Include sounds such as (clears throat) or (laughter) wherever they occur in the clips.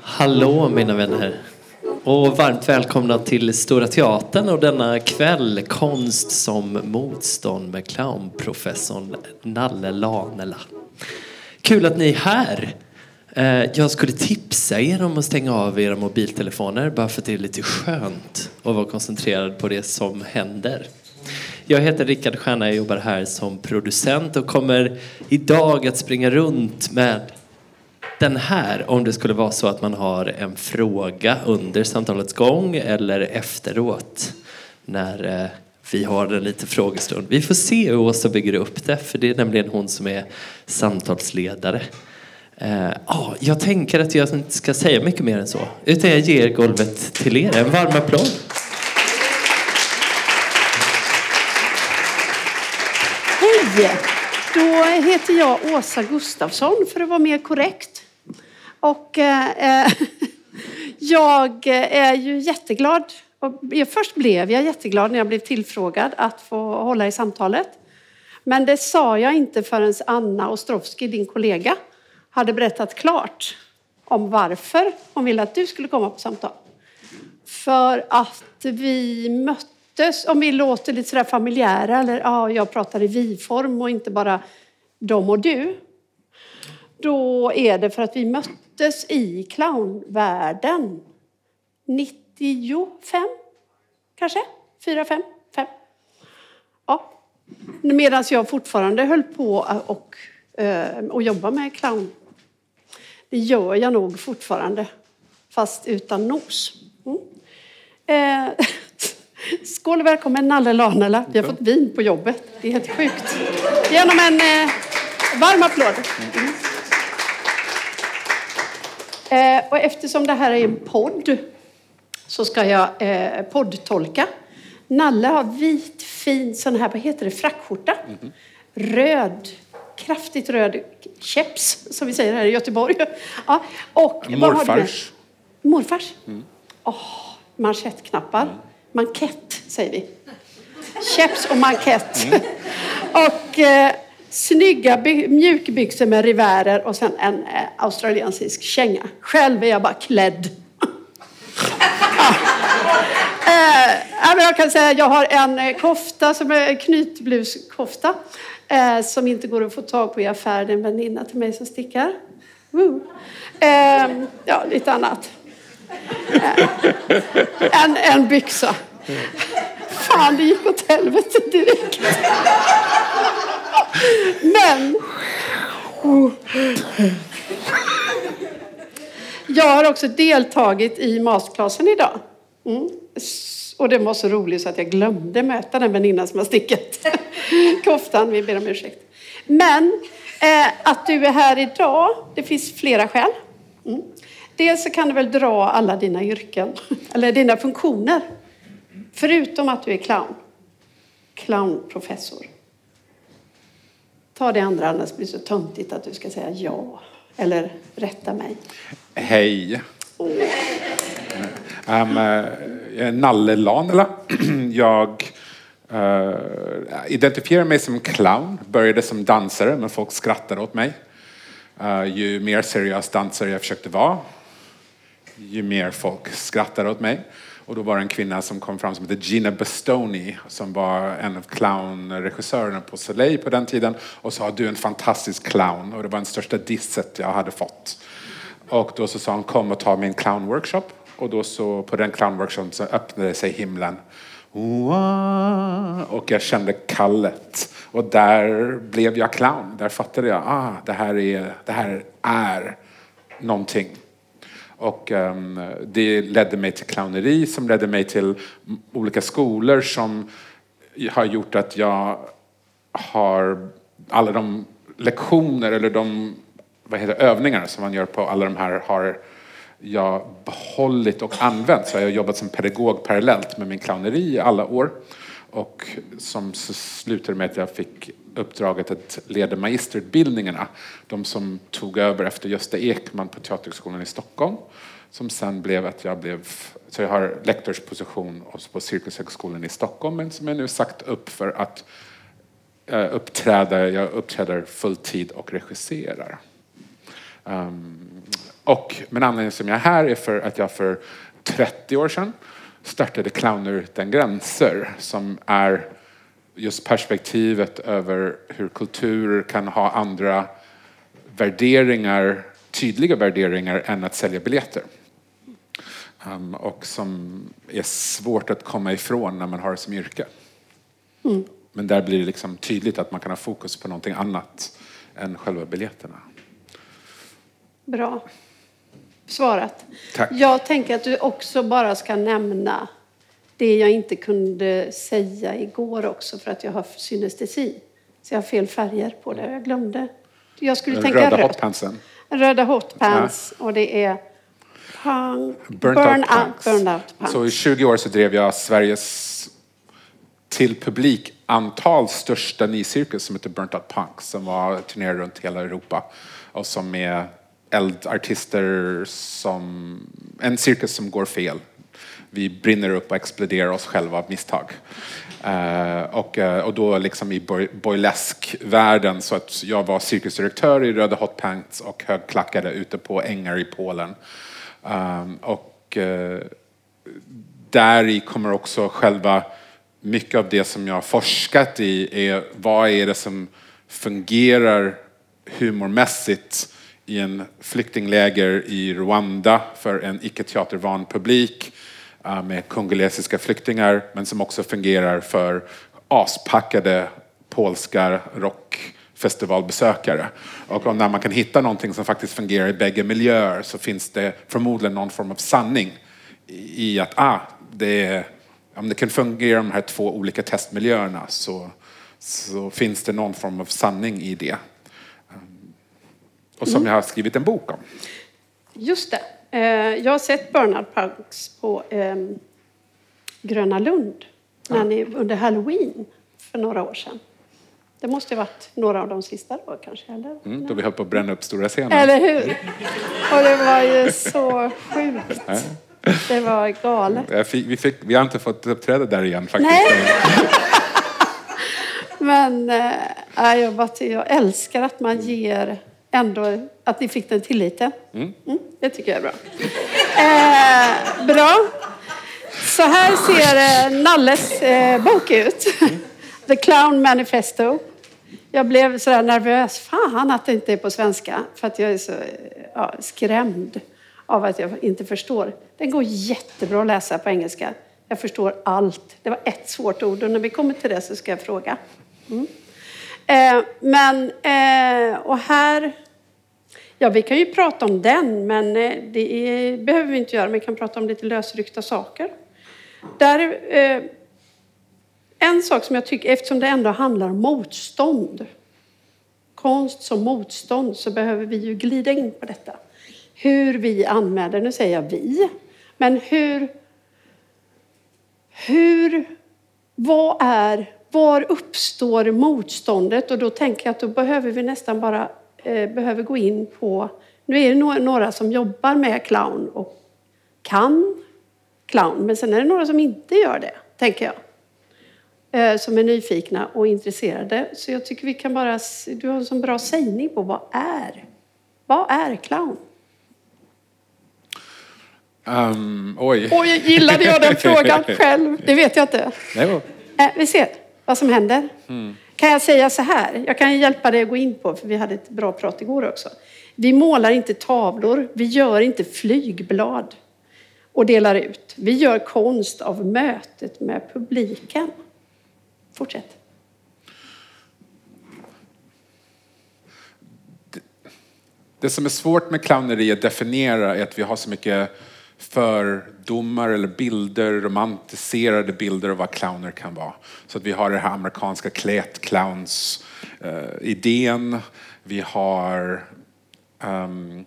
Hallå mina vänner och varmt välkomna till Stora Teatern och denna kväll Konst som motstånd med clownprofessorn Nalle Lanela. Kul att ni är här. Eh, jag skulle tipsa er om att stänga av era mobiltelefoner bara för att det är lite skönt att vara koncentrerad på det som händer. Jag heter Rickard Stjärna, jag jobbar här som producent och kommer idag att springa runt med den här om det skulle vara så att man har en fråga under samtalets gång eller efteråt när eh, vi har en liten frågestund. Vi får se hur Åsa bygger upp det för det är nämligen hon som är samtalsledare. Eh, ah, jag tänker att jag inte ska säga mycket mer än så utan jag ger golvet till er. En varm applåd. Hej! Då heter jag Åsa Gustafsson för att vara mer korrekt. Och eh, eh (laughs) jag är ju jätteglad. Och först blev jag jätteglad när jag blev tillfrågad att få hålla i samtalet. Men det sa jag inte förrän Anna Ostrovsky, din kollega, hade berättat klart om varför hon ville att du skulle komma på samtal. För att vi möttes, om vi låter lite sådär familjära, eller ja, jag pratar i vi-form och inte bara de och du. Då är det för att vi möttes i clownvärlden 95, kanske? 4, 5, 5. Ja. Medan jag fortfarande höll på och, och eh, jobba med clown. Det gör jag nog fortfarande, fast utan nos. Mm. Eh, (laughs) skål och välkommen Nalle Lanela. Vi har fått vin på jobbet. Det är helt sjukt. Genom en eh, varm applåd. Mm. Eh, och eftersom det här är en podd så ska jag eh, poddtolka. Nalle har vit, fin sån här, vad heter det, frackskjorta. Mm. Röd, kraftigt röd keps, som vi säger här i Göteborg. Ja, och Morfars. Morfars? Mm. Oh, manschettknappar. Mm. Mankett, säger vi. Keps och mankett. Mm. (laughs) och eh, snygga mjukbyxor med rivärer och sen en eh, australiensisk känga. Själv är jag bara klädd. (laughs) ja. eh, jag kan säga att jag har en eh, kofta som är knytbluskofta eh, som inte går att få tag på i affären. En väninna till mig som stickar. Eh, ja, lite annat. Eh, en, en byxa. Fan, det gick åt helvete direkt. Men... Jag har också deltagit i masterclassen idag. Mm. Och det var så roligt så att jag glömde möta den väninna som har stickat (laughs) koftan. Vi ber om ursäkt. Men eh, att du är här idag, det finns flera skäl. Mm. Dels så kan du väl dra alla dina yrken, (laughs) eller dina funktioner. Förutom att du är clown. Clownprofessor. Ta det andra, annars blir det så töntigt att du ska säga ja. Eller rätta mig. Hej. Oh. Jag är Eh, Nalle Lanela. (clears throat) Jag uh, identifierar mig som clown. Började som dansare, men folk skrattade åt mig. Uh, ju mer seriös dansare jag försökte vara, ju mer folk skrattade åt mig. Och då var det en kvinna som kom fram som hette Gina Bastoni som var en av clownregissörerna på Soleil på den tiden och sa du är en fantastisk clown och det var den största disset jag hade fått. Och då så sa hon kom och ta min clownworkshop och då så på den clownworkshopen så öppnade sig himlen. Och jag kände kallet. Och där blev jag clown. Där fattade jag, ah, det här är, det här är någonting. Och um, det ledde mig till clowneri som ledde mig till olika skolor som har gjort att jag har alla de lektioner eller de vad heter, övningar som man gör på alla de här har jag behållit och använt. Så jag har jobbat som pedagog parallellt med min clowneri i alla år. Och som slutade med att jag fick uppdraget att leda magisterutbildningarna. De som tog över efter Gösta Ekman på Teaterhögskolan i Stockholm. som sen blev att jag blev, så jag har lektorsposition på Cirkushögskolan i Stockholm men som jag nu sagt upp för att eh, uppträda, jag uppträder fulltid och regisserar. Um, och, men anledningen som jag är här är för att jag för 30 år sedan startade Clowner utan gränser som är just perspektivet över hur kulturer kan ha andra värderingar, tydliga värderingar än att sälja biljetter. Um, och som är svårt att komma ifrån när man har det som yrke. Mm. Men där blir det liksom tydligt att man kan ha fokus på någonting annat än själva biljetterna. Bra svarat. Tack. Jag tänker att du också bara ska nämna det jag inte kunde säga igår också för att jag har synestesi. Så jag har fel färger på det. Jag glömde. Jag skulle Den tänka röda rött. hotpantsen. Röda hotpants och det är punk, Burnt burn, out out, punks. burn out pants. Så i 20 år så drev jag Sveriges till publikantal största nycirkus som heter Burnt Out Punks som var turnerade runt hela Europa och som är eldartister som en cirkus som går fel. Vi brinner upp och exploderar oss själva av misstag. Uh, och, eh, och då liksom i boy- burleskvärlden så att jag var cirkusdirektör i röda hotpants och högklackade ute på ängar i Polen. Um, och uh, där i kommer också själva mycket av det som jag har forskat i är vad är det som fungerar humormässigt i en flyktingläger i Rwanda för en icke-teatervan publik eh, med kongolesiska flyktingar men som också fungerar för aspackade polska rockfestivalbesökare. Och om när man kan hitta någonting som faktiskt fungerar i bägge miljöer så finns det förmodligen någon form av sanning i i att ah, det, är, om det kan fungera i de här två olika testmiljöerna så, så finns det någon form av sanning i det. Och som jag har skrivit en bok om. Just det. Eh, Jag har sett Bernard Punks på eh, Gröna Lund när ni, under halloween för några år sedan. Det måste ha varit några av de sista då kanske, eller? Mm, då vi höll på att bränna upp stora scenen. Eller hur? Och det var ju så sjukt. Det var galet. Fick, vi, fick, vi har inte fått uppträda där igen faktiskt. Nej. (laughs) Men äh, jag, bara, jag älskar att man ger ändå, att ni fick den tilliten. Mm, det tycker jag är bra. Eh, bra. Så här ser eh, Nalles eh, bok ut. The Clown Manifesto. Jag blev sådär nervös. Fan att det inte är på svenska. För att jag är så ja, skrämd av att jag inte förstår. Den går jättebra att läsa på engelska. Jag förstår allt. Det var ett svårt ord och när vi kommer till det så ska jag fråga. Mm. Eh, men, eh, och här... Ja, vi kan ju prata om den, men eh, det är, behöver vi inte göra. Vi kan prata om lite lösryckta saker. Där, eh, en sak som jag tycker, eftersom det ändå handlar om motstånd, konst som motstånd, så behöver vi ju glida in på detta. Hur vi anmäler, nu säger jag vi, men hur, hur, vad är, var uppstår motståndet? Och då tänker jag att då behöver vi nästan bara eh, behöver gå in på, nu är det några, några som jobbar med clown och kan clown, men sen är det några som inte gör det, tänker jag eh, som är nyfikna och intresserade. Så jag tycker vi kan bara... Du har en sån bra sägning på vad är. Vad är clown? Um, oj. Oj, gillade jag den frågan (laughs) själv? Det vet jag inte. Nej, Eh, vi ser vad som händer. Kan jag säga så här? Jag kan hjälpa dig att gå in på, för vi hade ett bra prat igår också. Vi målar inte tavlor, vi gör inte flygblad och delar ut. Vi gör konst av mötet med publiken. Fortsätt. Det som är svårt med clowneri att definiera är att vi har så mycket fördomar eller bilder, romantiserade bilder av vad clowner kan vara. Så att vi har den här amerikanska klätclowns-idén. Eh, vi har um,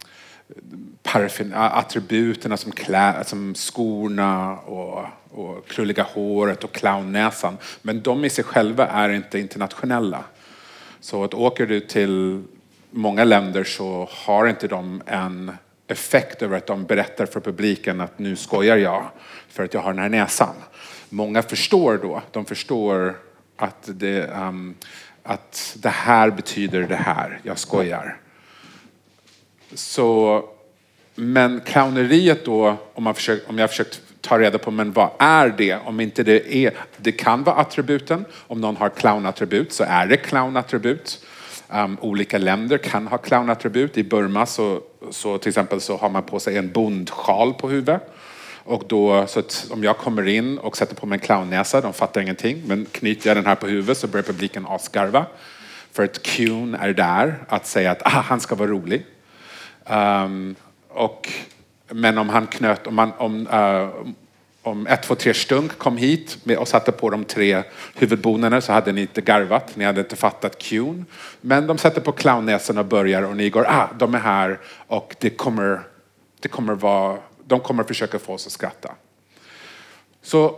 parfym, attributen som, klä, som skorna och, och krulliga håret och clownnäsan. Men de i sig själva är inte internationella. Så att åker du till många länder så har inte de en effekt över att de berättar för publiken att nu skojar jag för att jag har den här näsan. Många förstår då, de förstår att det, um, att det här betyder det här, jag skojar. Så, men clowneriet då, om, man försöker, om jag försökt ta reda på men vad är det? Om inte det är, det kan vara attributen. Om någon har clownattribut så är det clownattribut. Um, olika länder kan ha clownattribut. I Burma så, så till exempel så har man på sig en bondsjal på huvudet. Och då, så att om jag kommer in och sätter på mig en clownnäsa, de fattar ingenting, men knyter jag den här på huvudet så börjar publiken asgarva. För att cuen är där att säga att ah, han ska vara rolig. Um, och, men om han knöt, om, man, om, uh, om ett, två, tre stunk kom hit och satte på de tre huvudbonerna så hade ni inte garvat, ni hade inte fattat cuen. Men de sätter på clownnäsan och börjar och ni går, ah, de är här och det kommer, det kommer vara, de kommer försöka få oss att skratta. Så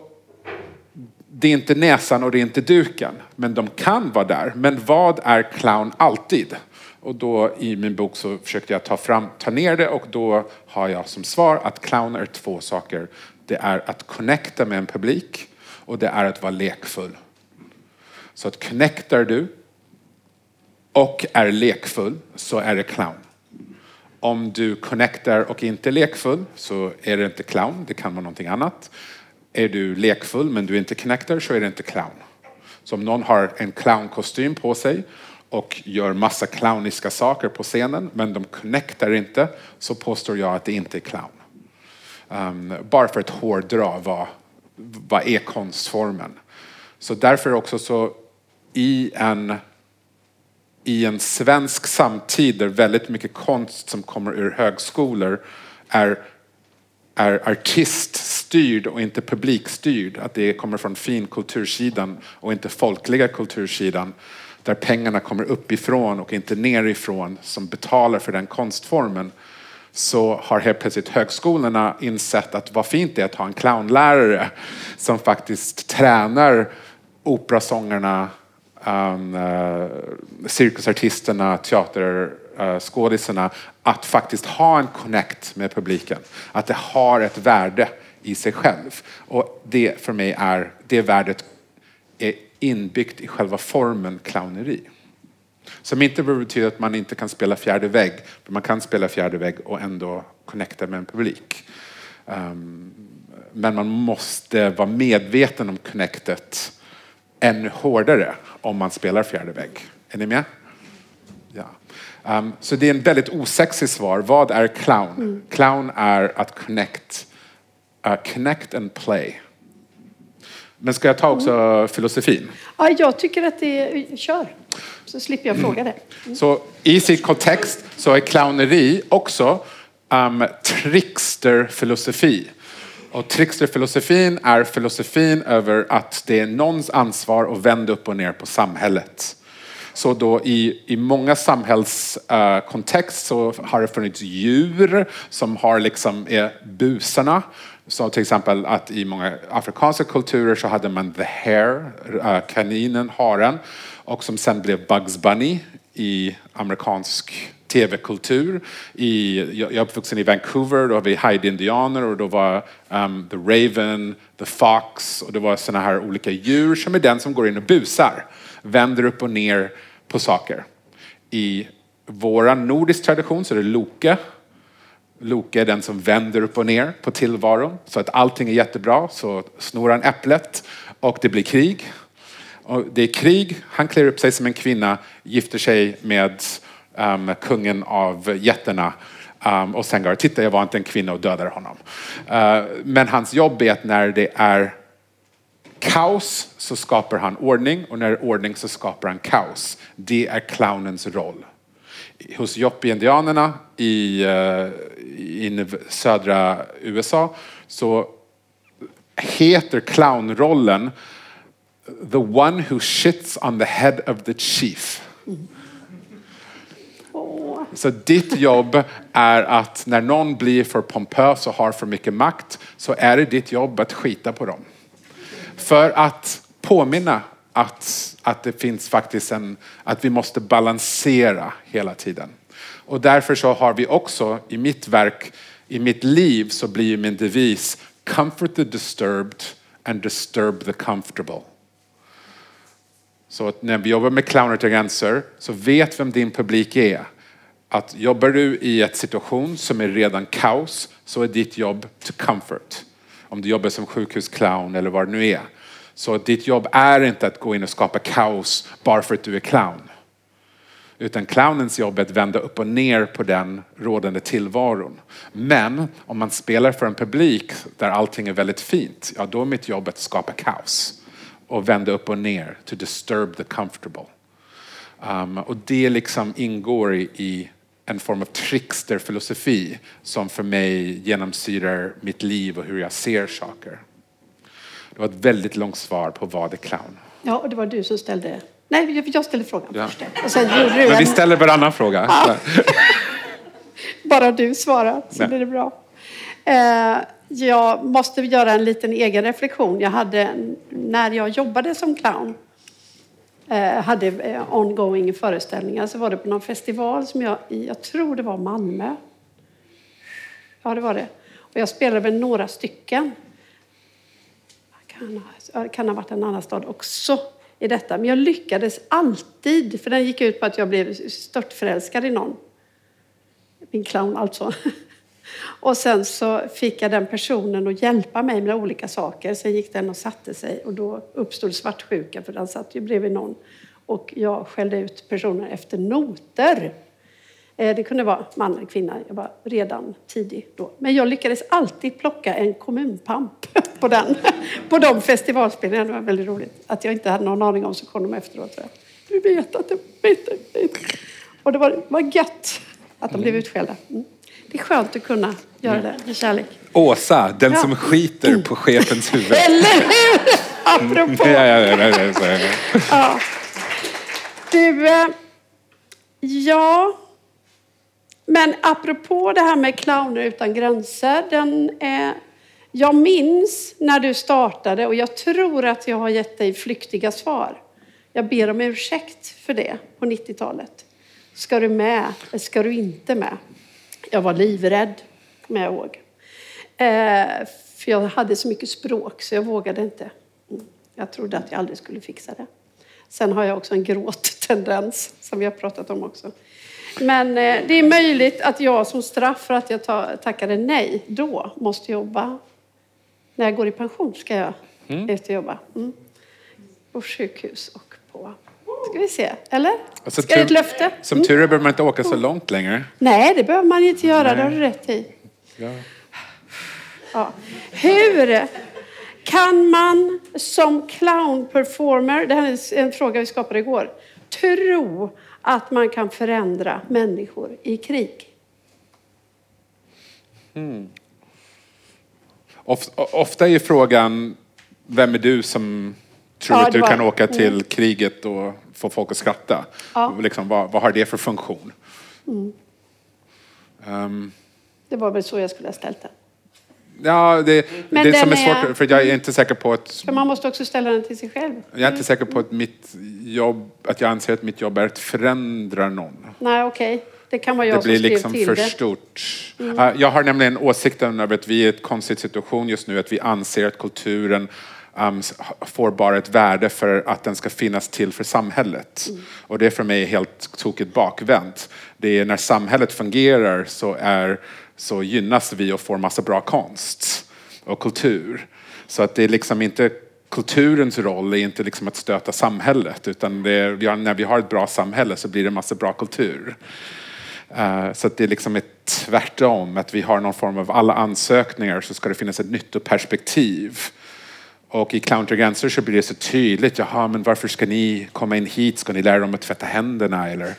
det är inte näsan och det är inte duken, men de kan vara där. Men vad är clown alltid? Och då i min bok så försökte jag ta, fram, ta ner det och då har jag som svar att clown är två saker. Det är att connecta med en publik och det är att vara lekfull. Så att connectar du och är lekfull så är det clown. Om du connectar och inte är lekfull så är det inte clown, det kan vara någonting annat. Är du lekfull men du inte connectar så är det inte clown. Så om någon har en clownkostym på sig och gör massa clowniska saker på scenen men de connectar inte så påstår jag att det inte är clown. Um, bara för att hårdra vad, vad är konstformen. Så därför också så i en, i en svensk samtid där väldigt mycket konst som kommer ur högskolor är, är artiststyrd och inte publikstyrd. Att det kommer från finkultursidan och inte folkliga kultursidan där pengarna kommer uppifrån och inte nerifrån som betalar för den konstformen så har helt plötsligt högskolorna insett att vad fint det är att ha en clownlärare som faktiskt tränar operasångarna, um, uh, cirkusartisterna, teaterskådisarna uh, att faktiskt ha en connect med publiken. Att det har ett värde i sig själv. Och det för mig är, det värdet är inbyggt i själva formen clowneri. Som inte behöver betyda att man inte kan spela fjärde vägg. Men man kan spela fjärde vägg och ändå connecta med en publik. Um, men man måste vara medveten om connectet ännu hårdare om man spelar fjärde vägg. Är ni med? Ja. Um, så det är en väldigt osexig svar. Vad är clown? Mm. Clown är att connect, uh, connect and play. Men ska jag ta också mm. filosofin? Ja, jag tycker att det... Kör, så slipper jag fråga det. Mm. Så i sin kontext så är clowneri också um, tricksterfilosofi. Och tricksterfilosofin är filosofin över att det är någons ansvar att vända upp och ner på samhället. Så då i, i många samhällskontext uh, så har det funnits djur som har liksom är busarna så till exempel att i många afrikanska kulturer så hade man the hare, eh, kaninen, haren, och som sen blev Bugs Bunny i amerikansk tv-kultur. I, jag är uppvuxen i Vancouver, då har vi Hyde-indianer och då var um, the raven, the fox och det var sådana här olika djur som är den som går in och busar, vänder upp och ner på saker. I vår nordisk tradition så är det Loke Loke är den som vänder upp och ner på tillvaron. Så att allting är jättebra, så snor han äpplet och det blir krig. Och det är krig, han klär upp sig som en kvinna, gifter sig med um, kungen av jätterna um, och sen går titta jag var inte en kvinna och dödar honom. Uh, men hans jobb är att när det är kaos så skapar han ordning och när det är ordning så skapar han kaos. Det är clownens roll hos Yopi-indianerna i, uh, i södra USA så heter clownrollen The one who shits on the head of the chief. Så ditt jobb är att när någon blir för pompös och har för mycket makt så är det ditt jobb att skita på dem. För att påminna att att det finns faktiskt en, att vi måste balansera hela tiden. Och därför så har vi också i mitt verk, i mitt liv så blir min devis comfort the disturbed and disturb the comfortable. Så att när vi jobbar med Clowner till gränser så vet vem din publik är. Att jobbar du i en situation som är redan kaos så är ditt jobb to comfort. Om du jobbar som sjukhusclown eller vad det nu är. Så ditt jobb är inte att gå in och skapa kaos bara för att du är clown. Utan clownens jobb är att vända upp och ner på den rådande tillvaron. Men om man spelar för en publik där allting är väldigt fint, ja då är mitt jobb att skapa kaos och vända upp och ner, to disturb the comfortable. Um, och det liksom ingår i, i en form av tricksterfilosofi som för mig genomsyrar mitt liv och hur jag ser saker. Det var ett väldigt långt svar på vad är clown. Ja, och det var du som ställde... Nej, jag ställde frågan Ja. först. Och sen gjorde du Men vi ställer varannan fråga. (laughs) Bara du svarar så Nej. blir det bra. Eh, jag måste göra en liten egen reflektion. Jag hade, när jag jobbade som clown, eh, hade eh, ongoing föreställningar, så var det på någon festival som jag, jag tror det var Malmö. Ja, det var det. Och jag spelade med några stycken. Kan ha, kan ha varit en annan stad också i detta. Men jag lyckades alltid, för den gick ut på att jag blev störtförälskad i någon. Min clown alltså. (laughs) Och sen så fick jag den personen att hjälpa mig med olika saker. Sen gick den och satte sig och då uppstod svartsjuka för den satt ju bredvid någon. Och jag skällde ut personen efter noter. Eh, Det kunde vara man eller kvinna. Jag var redan tidig då. Men jag lyckades alltid plocka en kommunpamp (laughs) på den. (laughs) På de festivalspelningarna. Det var väldigt roligt. Att jag inte hade någon aning om så kom de efteråt. Jag, Du vet att det vet, vet, vet. Och det var, det var gött att de blev utskällda. Mm. Det är skönt att kunna göra det med kärlek. Åsa, den Ja. som skiter på chefens huvud. (laughs) Eller hur? Apropå. Ja, ja, ja, ja, ja, ja. Ja. Du, eh, ja. Men apropå det här med clowner utan gränser. Den, eh, jag minns när du startade och jag tror att jag har gett dig flyktiga svar. Jag ber om ursäkt för det på 90-talet. Ska du med eller ska du inte med? Jag var livrädd, kommer jag ihåg. Eh, för jag hade så mycket språk så jag vågade inte. Mm, jag trodde att jag aldrig skulle fixa det. Sen har jag också en gråttendens som vi har pratat om också. Men eh, det är möjligt att jag som straff för att jag ta, tackade nej då måste jobba. När jag går i pension ska jag ut och jobba. Mm. På sjukhus och på... Ska vi se, eller? Alltså, ska det ett tur- löfte? Som tur är behöver man inte åka så långt längre. Nej, det behöver man inte göra. Det har du rätt i. Ja. Ja. Hur kan man som clown-performer, det här är en fråga vi skapade igår, tro att man kan förändra människor i krig? Of, ofta är frågan, vem är du som tror Ja, att du var- kan åka till kriget och få folk att skratta? Ja. Mm. Liksom, vad, vad har det för funktion? Ehm, Det var väl så jag skulle ha ställt det. Ja, det, Men det som är svårt, för jag är inte säker på att För man måste också ställa den till sig själv. jag är inte säker på att mitt jobb, att jag anser att mitt jobb är att förändra någon. Nej, okej. Det kan vara jag Det som blir liksom till för det. Mm. stort. Ja, Jag har nämligen åsikten över att vi är i en konstig situation just nu, att vi anser att kulturen um, får bara ett värde för att den ska finnas till för samhället. Mm. Och det är för mig helt tokigt bakvänt. Det är när samhället fungerar så, är, så gynnas vi och får massa bra konst och kultur. Så att det är liksom inte kulturens roll är inte liksom att stöta samhället utan det är, när vi har ett bra samhälle så blir det massa bra kultur. Eh, så att det liksom är tvärtom, att vi har någon form av alla ansökningar så ska det finnas ett nyttoperspektiv. Och i Clown gränser så blir det så tydligt, jaha men varför ska ni komma in hit, ska ni lära dem att tvätta händerna eller?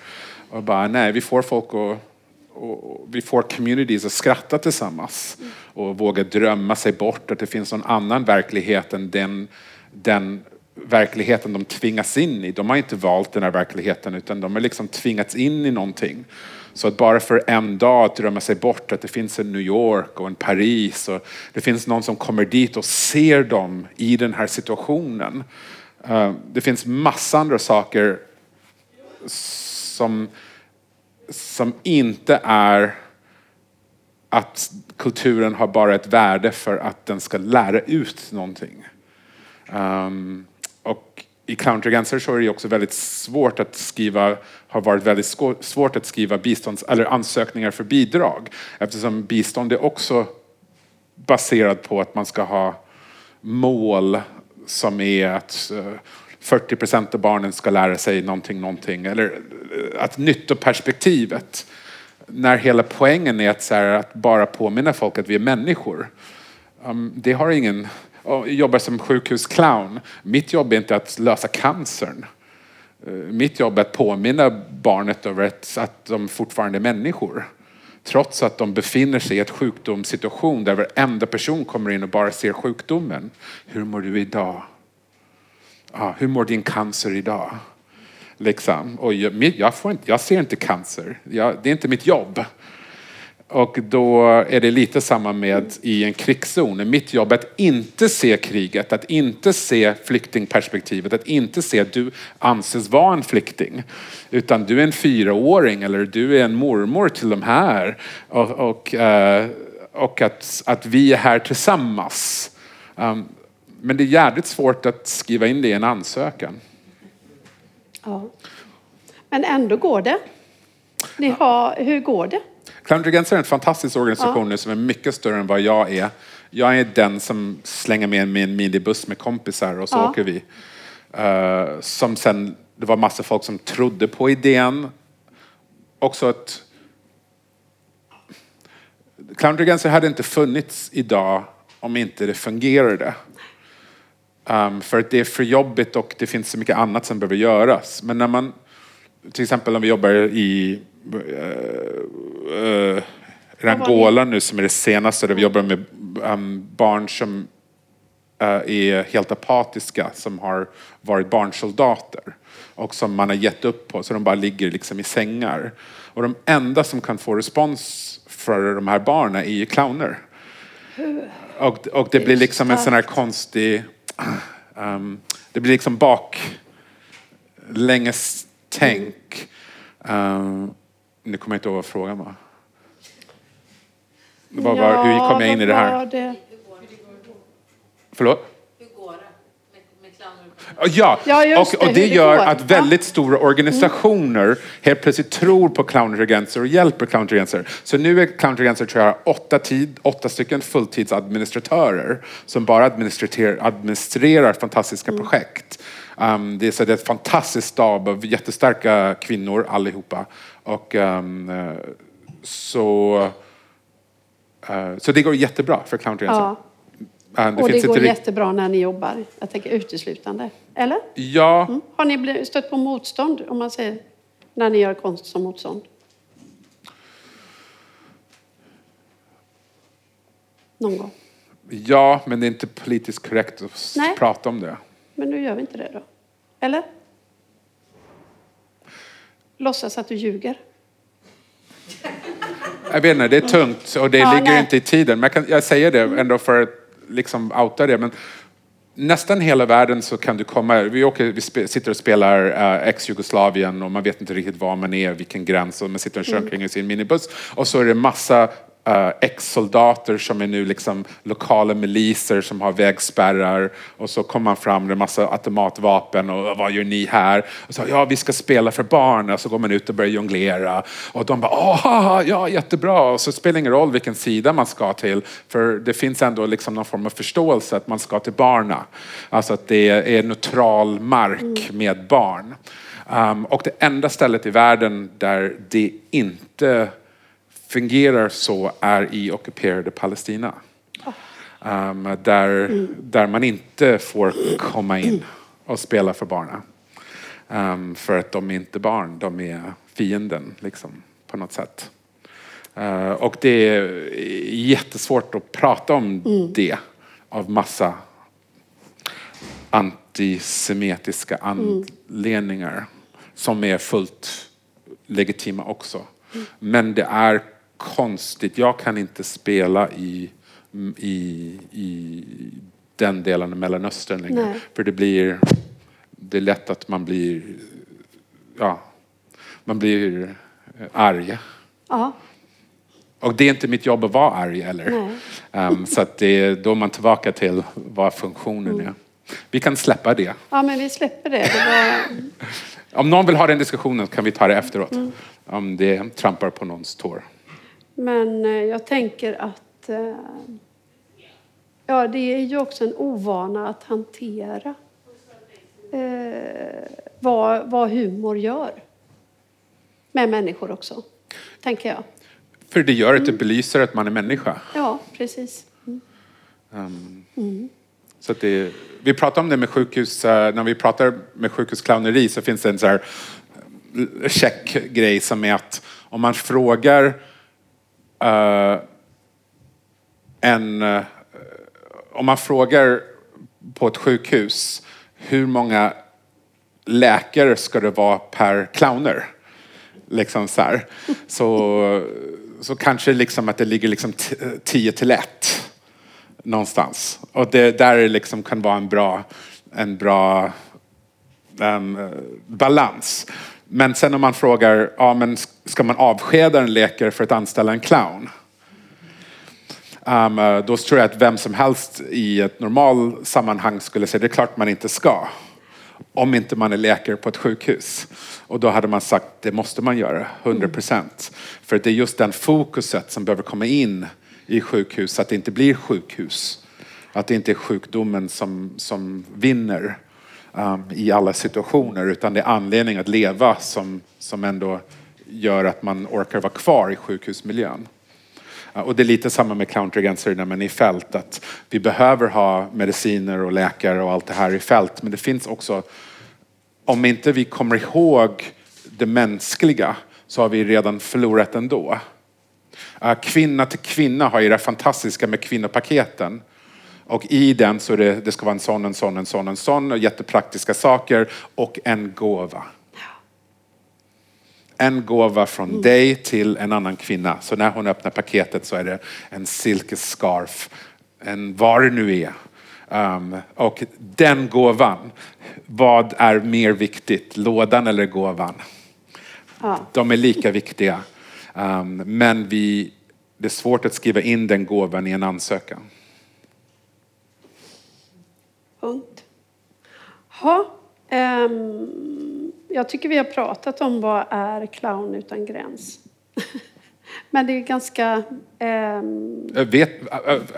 Och bara nej, vi får folk att och vi får communities att skratta tillsammans och våga drömma sig bort att det finns någon annan verklighet än den, den verkligheten de tvingas in i. De har inte valt den här verkligheten utan de har liksom tvingats in i någonting. Så att bara för en dag drömma sig bort att det finns en New York och en Paris och det finns någon som kommer dit och ser dem i den här situationen eh, det finns massa andra saker som, som inte är att kulturen har bara ett värde för att den ska lära ut någonting. Um, och i Countergancer så är det också väldigt svårt att skriva, har varit väldigt svårt att skriva bistånds, eller ansökningar för bidrag eftersom bistånd är också baserat på att man ska ha mål som är att eh, 40 procent av barnen ska lära sig någonting, någonting. Eller eh, att nyttoperspektivet. När hela poängen är att, så här, att bara påminna folk att vi är människor. Um, det har ingen... Jag jobbar som sjukhusclown. Mitt jobb är inte att lösa cancern. Uh, mitt jobb är att påminna barnet över att de fortfarande är människor trots att de befinner sig i ett sjukdomssituation där varenda person kommer in och bara ser sjukdomen. Hur mår du idag? Ah, hur mår din cancer idag? Liksom. Och jag, jag, får inte, jag ser inte cancer. Jag, det är inte mitt jobb. Och då är det lite samma med i en krigszon. Mitt jobb är att inte se kriget, att inte se flyktingperspektivet, att inte se att du anses vara en flykting. Utan du är en fyraåring eller du är en mormor till de här. Och, och, eh, och att, att vi är här tillsammans. Um, men det är jävligt svårt att skriva in det i en ansökan. Ja. Men ändå går det. Ni har, hur går det? Clowndrigens är en fantastisk organisation ja. nu som är mycket större än vad jag är. Jag är den som slänger med mig en minibuss med kompisar och så ja. åker vi. Uh, som sen, det var massa folk som trodde på idén. Också att Clowndrigenser hade inte funnits idag om inte det fungerade. Um, för att det är för jobbigt och det finns så mycket annat som behöver göras. Men när man, till exempel om vi jobbar i uh, uh, Angola nu som är det senaste där vi jobbar med um, barn som uh, är helt apatiska som har varit barnsoldater och som man har gett upp på så de bara ligger liksom i sängar. Och de enda som kan få respons för de här barnen är ju clowner. Och, och det blir liksom en sån här konstig Um, det blir liksom baklänges tänk. Um, nu kommer jag inte ihåg vad frågan var. Det var ja, hur kom jag in i det här? Det? Förlåt? Ja, ja och, och det gör att väldigt stora organisationer helt plötsligt tror på clownintelligenser och hjälper clownintelligenser. Så nu är clownintelligenser tror jag åtta, tid, åtta stycken fulltidsadministratörer som bara administrerar, administrerar fantastiska mm. projekt. Um, det, är, så det är ett fantastiskt stab av jättestarka kvinnor allihopa. Och, um, så, uh, så det går jättebra för clownintelligenser. Ja. Det och det går jättebra när ni jobbar? Jag tänker uteslutande. Eller? Ja. Mm. Har ni stött på motstånd, om man säger, när ni gör konst som motstånd? Någon gång? Ja, men det är inte politiskt korrekt att Nej. prata om det. Men nu gör vi inte det då. Eller? Låtsas att du ljuger. Jag vet inte, det är tungt och det ja, ligger nej. inte i tiden. Men jag, kan, jag säger det ändå för att liksom outa det. Men nästan hela världen så kan du komma, vi, åker, vi sitter och spelar uh, ex-Jugoslavien och man vet inte riktigt var man är, vilken gräns och man sitter och kör mm. kring i sin minibuss och så är det massa uh, ex-soldater som är nu liksom lokala miliser som har vägspärrar och så kommer man fram med en massa automatvapen och vad gör ni här? Och så, ja, vi ska spela för barn och så går man ut och börjar jonglera och de bara, åh, ja, jättebra och så spelar det ingen roll vilken sida man ska till för det finns ändå liksom någon form av förståelse att man ska till barna. Alltså att det är neutral mark mm. med barn. Um, och det enda stället i världen där det inte fungerar så är i ockuperade Palestina. Um, där, mm. där man inte får komma in och spela för barnen. Um, för att de är inte barn, de är fienden liksom, på något sätt. Uh, och det är jättesvårt att prata om mm. det av massa antisemitiska mm. anledningar som är fullt legitima också. Mm. Men det är konstigt. Jag kan inte spela i, i, i den delen av Mellanöstern längre. Nej. För det blir det är lätt att man blir, ja, man blir arg. Ja, Och det är inte mitt jobb att vara arg heller. Um, så att det är då man tillbaka till vad funktionen är. Vi kan släppa det. ja men vi släpper det. det var... (laughs) Om någon vill ha den diskussionen kan vi ta det efteråt. Om det trampar på någons tår. Men eh, jag tänker att eh, ja, det är ju också en ovana att hantera eh, vad, vad humor gör med människor också, tänker jag. För det gör att det belyser att man är människa. Ja, precis. Så att det, vi pratar om det med sjukhus, eh, när vi pratar med sjukhusclowneri så finns det en så här eh, checkgrej som är att om man frågar uh, en, Uh, om man frågar på ett sjukhus hur många läkare ska det vara per clowner? Liksom så här. Så, så kanske liksom att det ligger liksom 10 till 1 någonstans. Och det där liksom kan vara en bra, en bra um, balans. Men sen om man frågar, ja men ska man avskeda en läkare för att anställa en clown? Um, eh, då tror jag att vem som helst i ett normalt sammanhang skulle säga, det är klart man inte ska. Om inte man är läkare på ett sjukhus. Och då hade man sagt, det måste man göra, 100 procent. För det är just den fokuset som behöver komma in i sjukhus, så att det inte blir sjukhus. Att det inte är sjukdomen som, som vinner Um, i alla situationer, utan det är anledning att leva som, som ändå gör att man orkar vara kvar i sjukhusmiljön. Uh, Och det är lite samma med clownregenser när man är i fält, att vi behöver ha mediciner och läkare och allt det här i fält, men det finns också, om inte vi kommer ihåg det mänskliga så har vi redan förlorat ändå. Uh, kvinna till kvinna har ju det fantastiska med kvinnopaketen. Och i den så är det, det ska vara en sån, en sån, en sån, en sån, och jättepraktiska saker och en gåva. En gåva från dig till en annan kvinna. Så när hon öppnar paketet så är det en silkesscarf, en vad det nu är. Um, och den gåvan, vad är mer viktigt, lådan eller gåvan? Ja. De är lika viktiga. Um, men vi, det är svårt att skriva in den gåvan i en ansökan. Punkt. Ha, ehm, jag tycker vi har pratat om vad är clown utan gräns. (laughs) Men det är ganska... Jag Vet,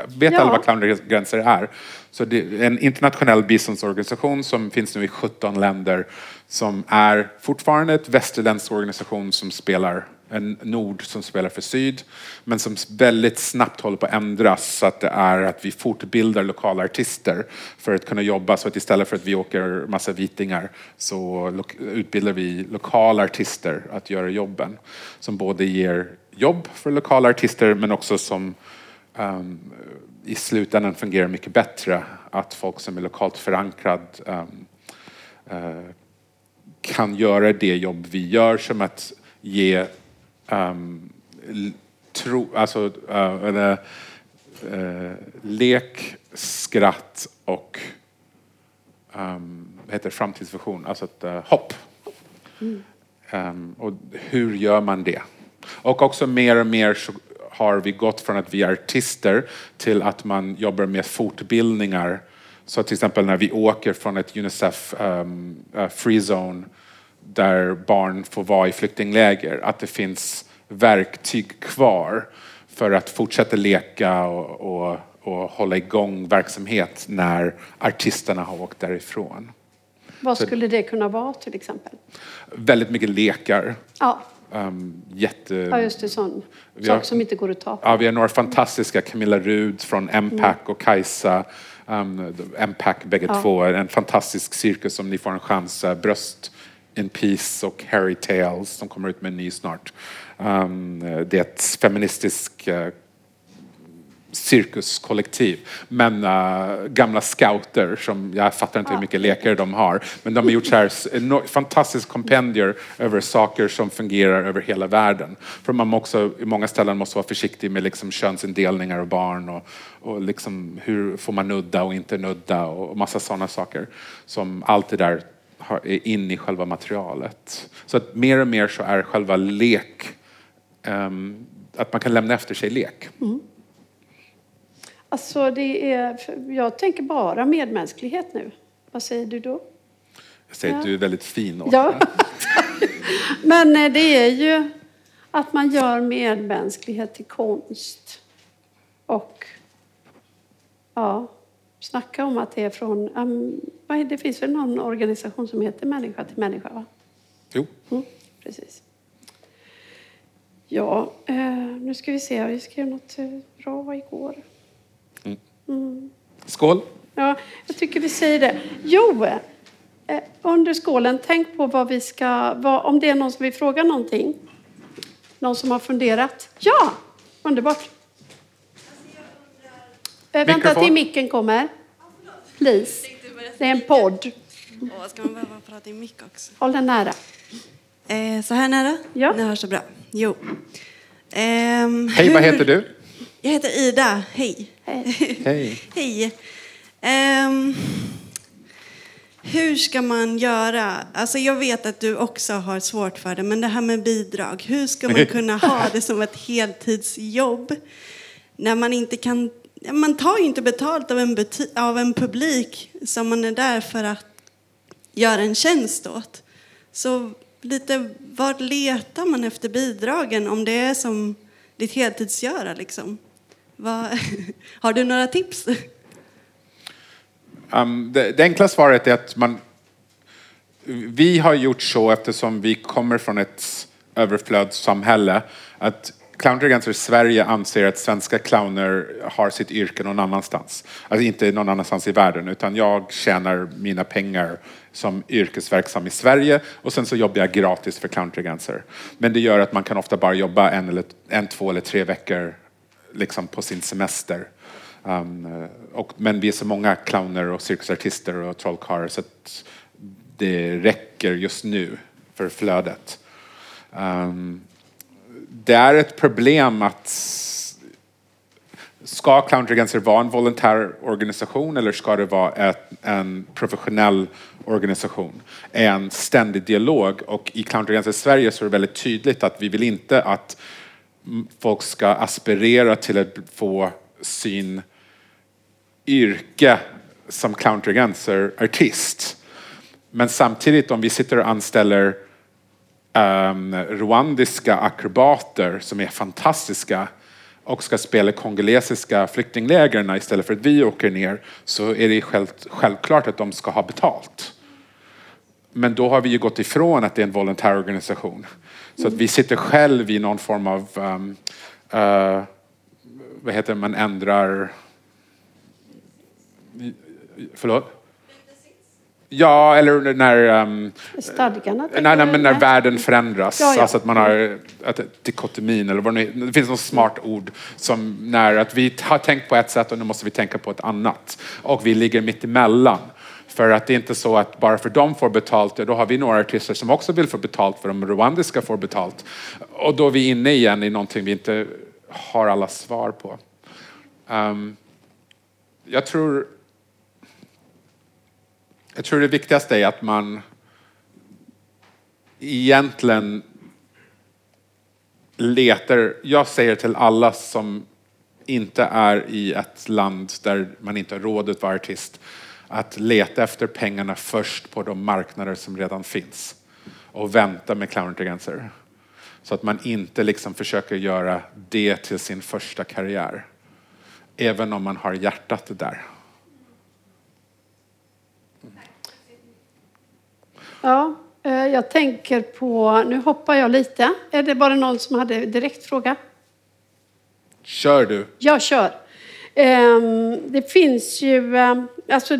vet Ja. alla vad clowngränser är? Så det är en internationell biståndsorganisation som finns nu i 17 länder som är fortfarande ett västerländsk organisation som spelar en nord som spelar för syd men som väldigt snabbt håller på att ändras så att det är att vi fortbildar lokala artister för att kunna jobba så att istället för att vi åker massa vitingar så utbildar vi lokala artister att göra jobben som både ger jobb för lokala artister men också som um, i slutändan fungerar mycket bättre. Att folk som är lokalt förankrad um, uh, kan göra det jobb vi gör som att ge um, tro, alltså, uh, eller, eh, lek, skratt och um, heter framtidsvision, alltså ett eh, hopp. Ehm, och hur gör man det? Och också mer och mer så har vi gått från att vi är artister till att man jobbar med fortbildningar. Så till exempel när vi åker från ett Unicef um, uh, Free Zone där barn får vara i flyktingläger, att det finns verktyg kvar för att fortsätta leka och, och, och hålla igång verksamhet när artisterna har åkt därifrån. vad skulle det kunna vara till exempel? Väldigt mycket lekar. Ja, Um, jätte... ja just det. Sån Vi har- sak som inte går att ta på. Ja, vi har några fantastiska, Camilla Rud från MPAC och Kajsa. Um, MPAC bägge Ja. två. En fantastisk cirkus om ni får en chans. Bröst in Peace och Harry Tales som kommer ut med en ny snart. Um, det är ett feministiskt uh, cirkuskollektiv. Men uh, gamla scouter som, jag fattar inte hur mycket lekar de har. Men de har gjort så här enorm- fantastisk kompendier över saker som fungerar över hela världen. För man också, i många ställen måste vara försiktig med liksom könsindelningar av barn och, och liksom hur får man nudda och inte nudda och massa sådana saker. Som allt det där inne i själva materialet. Så att mer och mer så är själva lek, um, att man kan lämna efter sig lek. Mm. Alltså det är, jag tänker bara medmänsklighet nu. Vad säger du då? Jag säger ja. att du är väldigt fin. Ja. (laughs) Men eh, det är ju att man gör medmänsklighet till konst. Och ja, snacka om att det är från... Um, det finns väl någon organisation som heter Människa till människa? Va? Jo. Mm, precis. Ja, eh, nu ska vi se. Vi skrev något eh, bra igår. Mm. Mm. Skål! Ja, jag tycker vi säger det. Jo, eh, under skålen, tänk på vad vi ska... Vad, om det är någon som vill fråga någonting. Någon som har funderat. Ja, underbart. Eh, vänta till micken kommer. Please. Det är en podd. Åh, ska man behöva prata i mick också? Håll den nära. Eh, så här nära? Ja. Ni hörs så bra. Jo. Ehm, Hej, hur... vad heter du? Jag heter Ida. Hej. Hej. Hej. (laughs) Hej. Ehm, hur ska man göra? Alltså jag vet att du också har svårt för det, men det här med bidrag. Hur ska man (laughs) kunna ha det som ett heltidsjobb när man inte kan man tar ju inte betalt av en, av en publik som man är där för att göra en tjänst åt. Så lite, var letar man efter bidragen om det är som ditt heltidsgöra liksom? Vad, (laughs) har du några tips? Um, det, det enkla svaret är att man... Vi har gjort så eftersom vi kommer från ett överflödssamhälle att Clownregenser i Sverige anser att svenska clowner har sitt yrke någon annanstans. Alltså inte någon annanstans i världen, utan jag tjänar mina pengar som yrkesverksam i Sverige och sen så jobbar jag gratis för Clownregenser. Men det gör att man kan ofta bara jobba en, eller, en två eller tre veckor liksom på sin semester. Um, eh, och, men vi är så många clowner och cirkusartister och trollkarlar så att det räcker just nu för flödet. Um, det är ett problem att ska Clownregenser vara en volontär organisation eller ska det vara ett, en professionell organisation? En ständig dialog och i Clownregenser Sverige så är det väldigt tydligt att vi vill inte att folk ska aspirera till att få sin yrke som Clownregenser-artist. Men samtidigt om vi sitter och anställer um, rwandiska akrobater som är fantastiska och ska spela kongolesiska flyktinglägren istället för att vi åker ner så är det själv, självklart att de ska ha betalt. Men då har vi ju gått ifrån att det är en volontärorganisation. Så att vi sitter själv i någon form av, um, uh, vad heter det, man ändrar, förlåt? Ja, eller när... Um, Stadgarna? Nej, nej, men när världen förändras. Ja, ja. Alltså att man har att, dikotomin eller vad det Det finns något smart ord som när att vi har tänkt på ett sätt och nu måste vi tänka på ett annat. Och vi ligger mitt emellan. För att det är inte så att bara för de får betalt, då har vi några artister som också vill få betalt för de rwandiska får betalt. Och då är vi inne igen i någonting vi inte har alla svar på. Um, jag tror jag tror det viktigaste är att man egentligen letar, jag säger till alla som inte är i ett land där man inte har råd att vara artist, att leta efter pengarna först på de marknader som redan finns och vänta med clowngränser. Så att man inte liksom försöker göra det till sin första karriär. Även om man har hjärtat där. Ja, eh, jag tänker på, nu hoppar jag lite. Är det bara någon som hade direkt fråga? Kör du. Jag kör. Ehm, det finns ju, ehm, alltså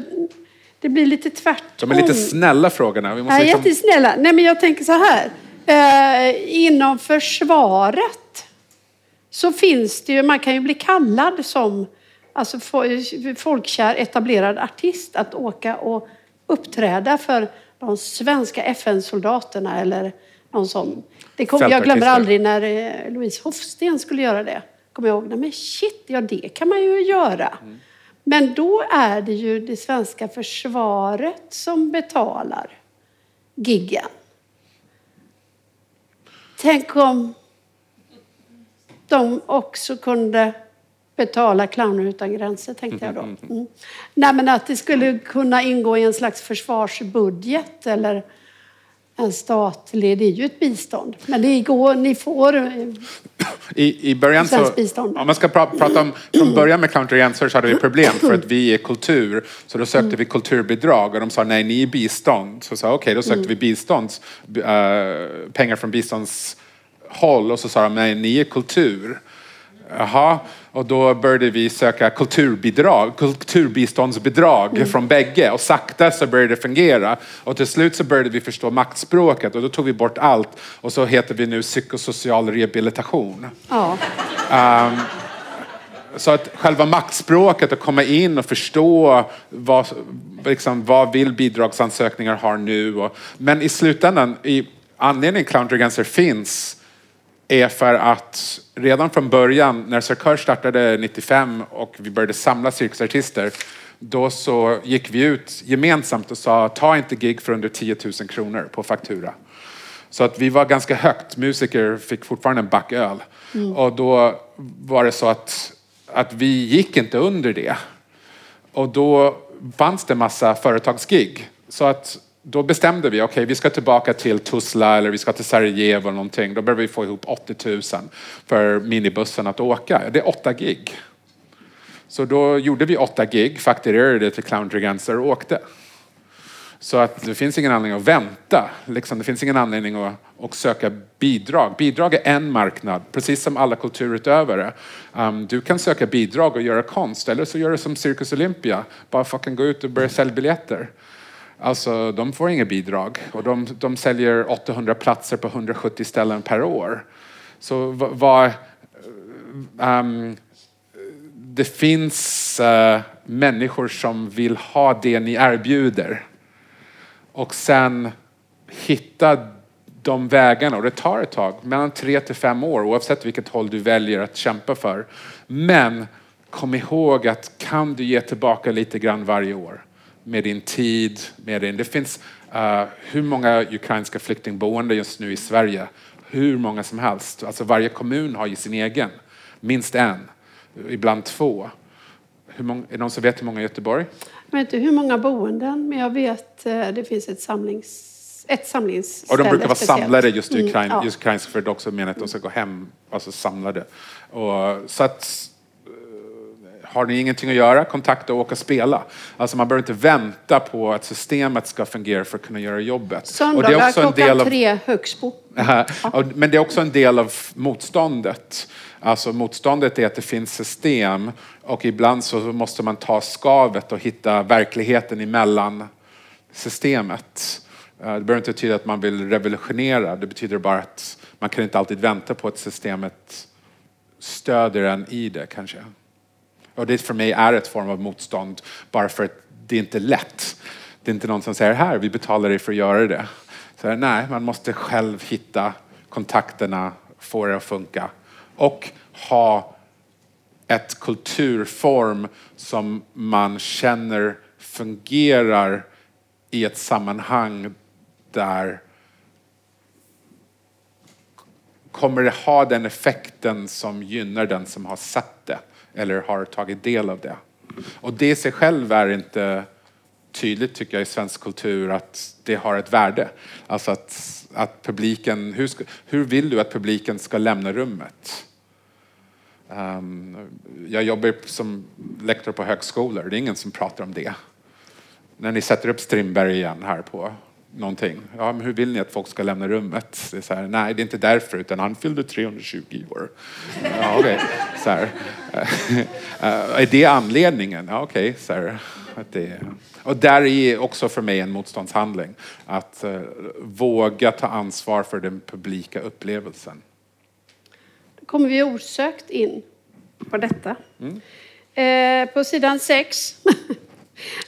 det blir lite tvärtom. De är lite snälla frågorna. Vi måste ja, liksom... jättesnälla. Nej, men jag tänker så här. Eh, inom försvaret så finns det ju, man kan ju bli kallad som alltså, folkkär etablerad artist att åka och uppträda för de svenska FN-soldaterna eller någon sån. Det kom, jag glömmer aldrig när eh, Louise Hofsten skulle göra det. Kommer jag ihåg, nej men shit, ja det kan man ju göra. Mm. Men då är det ju det svenska försvaret som betalar. giggen. Tänk om de också kunde betala Clowner utan gränser, tänkte jag då. Mm. Nej, men att det skulle kunna ingå i en slags försvarsbudget eller en statlig, det är ju ett bistånd. Men det går, ni får I, i början så, bistånd. om man ska pra, prata om, från början med Counter Answer så hade vi problem för att vi är kultur. Så då sökte vi kulturbidrag och de sa nej, ni är bistånd. Så sa okej, då sökte vi bistånds, eh, pengar från biståndshåll och så sa de nej, ni är kultur. Jaha, och då började vi söka kulturbidrag, kulturbiståndsbidrag från bägge och sakta så började det fungera. Och till slut så började vi förstå maktspråket och då tog vi bort allt och så heter vi nu psykosocial rehabilitation. Ja. Så att själva maktspråket, att komma in och förstå vad, liksom, vad vill bidragsansökningar ha nu. Och, men i slutändan, i anledningen Clown Ganser finns är för att redan från början när Cirkör startade 95 och vi började samla cirkusartister då så gick vi ut gemensamt och sa ta inte gig för under 10 000 kronor på faktura. Så att vi var ganska högt. Musiker fick fortfarande en back öl. Och då var det så att, att vi gick inte under det. Och då fanns det massa företagsgig. Så att då bestämde vi, okej vi ska tillbaka till Tuzla eller vi ska till Sarajevo eller någonting. Då behöver vi få ihop 80 000 för minibussen att åka. Det är åtta gig. Så då gjorde vi åtta gig, fakturerade det till Clown Triganser och åkte. Så att det finns ingen anledning att vänta. Liksom, det finns ingen anledning att, att söka bidrag. Bidrag är en marknad, precis som alla kulturutövare. Um, du kan söka bidrag och göra konst, eller så gör du som Cirkus Olympia. Bara fucking gå ut och börja sälja biljetter. Alltså, de får inga bidrag och de, de säljer 800 platser på 170 ställen per år. Så vad... Um, ehm, det finns uh, människor som vill ha det ni erbjuder. Och sen hitta de vägarna. Och det tar ett tag, mellan tre till fem år oavsett vilket håll du väljer att kämpa för. Men kom ihåg att kan du ge tillbaka lite grann varje år med din tid, med din... Det finns eh, hur många ukrainska flyktingboenden just nu i Sverige? Hur många som helst. Alltså varje kommun har ju sin egen. Minst en, ibland två. Hur många, är det någon som vet hur många i Göteborg? Jag vet inte hur många boenden, men jag vet eh, det finns ett samlings... Ett samlingsställe Och de brukar vara speciellt. samlade just i Ukraina, Mm, ja. just ukrainska för det också meningen att de ska gå hem, alltså samlade. Och, så att har ni ingenting att göra, kontakta och åka och spela. Alltså man behöver inte vänta på att systemet ska fungera för att kunna göra jobbet. och Söndagar det är också en del av, tre, Högsbo. (laughs) Och- Men det är också en del av motståndet. Alltså motståndet är att det finns system och ibland så måste man ta skavet och hitta verkligheten emellan systemet. Eh, Det behöver inte betyda att man vill revolutionera, det betyder bara att man kan inte alltid vänta på att systemet stöder en i det kanske. Och det för mig är ett form av motstånd bara för att det är inte lätt. Det är inte någon som säger här, vi betalar dig för att göra det. Så nej, man måste själv hitta kontakterna, få det att funka och ha ett kulturform som man känner fungerar i ett sammanhang där kommer det ha den effekten som gynnar den som har sett det eller har tagit del av det. Och det i sig själv är inte tydligt tycker jag i svensk kultur att det har ett värde. Alltså att, att publiken, hur, ska, hur vill du att publiken ska lämna rummet? Um, jag jobbar som lektor på högskolor, det är ingen som pratar om det. När ni sätter upp Strindberg igen här på någonting, ja men hur vill ni att folk ska lämna rummet? Det är så här, nej det är inte därför utan han fyllde 320 år. Ja, okej. Så här. Eh, är det anledningen? Ja, okej. Så här. Att det, och där är också för mig en motståndshandling. Att eh, våga ta ansvar för den publika upplevelsen. Då kommer vi osökt in på detta. Mm. Eh, på sidan 6 (laughs)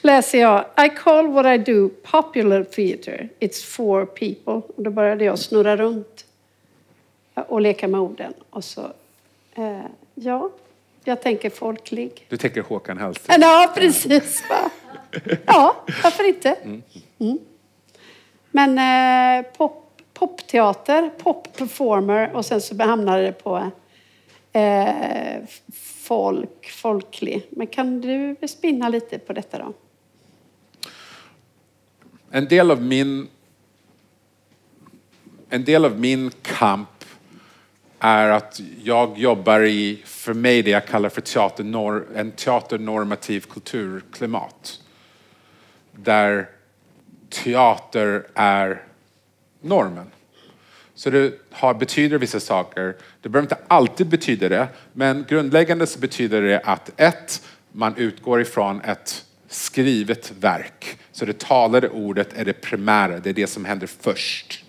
läser jag I call what I do popular theater. It's for people. Och då började jag snurra runt och leka med orden. Och så, eh, ja, jag tänker folklig. Du tänker Håkan Hellström? Ja, precis. va? (laughs) Ja, varför inte? Mm. Men eh, pop, popteater, popperformer och sen så hamnade det på eh, folk, folklig. Men kan du spinna lite på detta då? En del av min en del av min kamp är att jag jobbar i, för mig, det jag kallar för teater, en teaternormativ kulturklimat. Där teater är normen. Så det har, betyder vissa saker. Det behöver inte alltid betyda det, men grundläggande så betyder det att ett, man utgår ifrån ett skrivet verk. Så det talade ordet är det primära, det är det som händer först.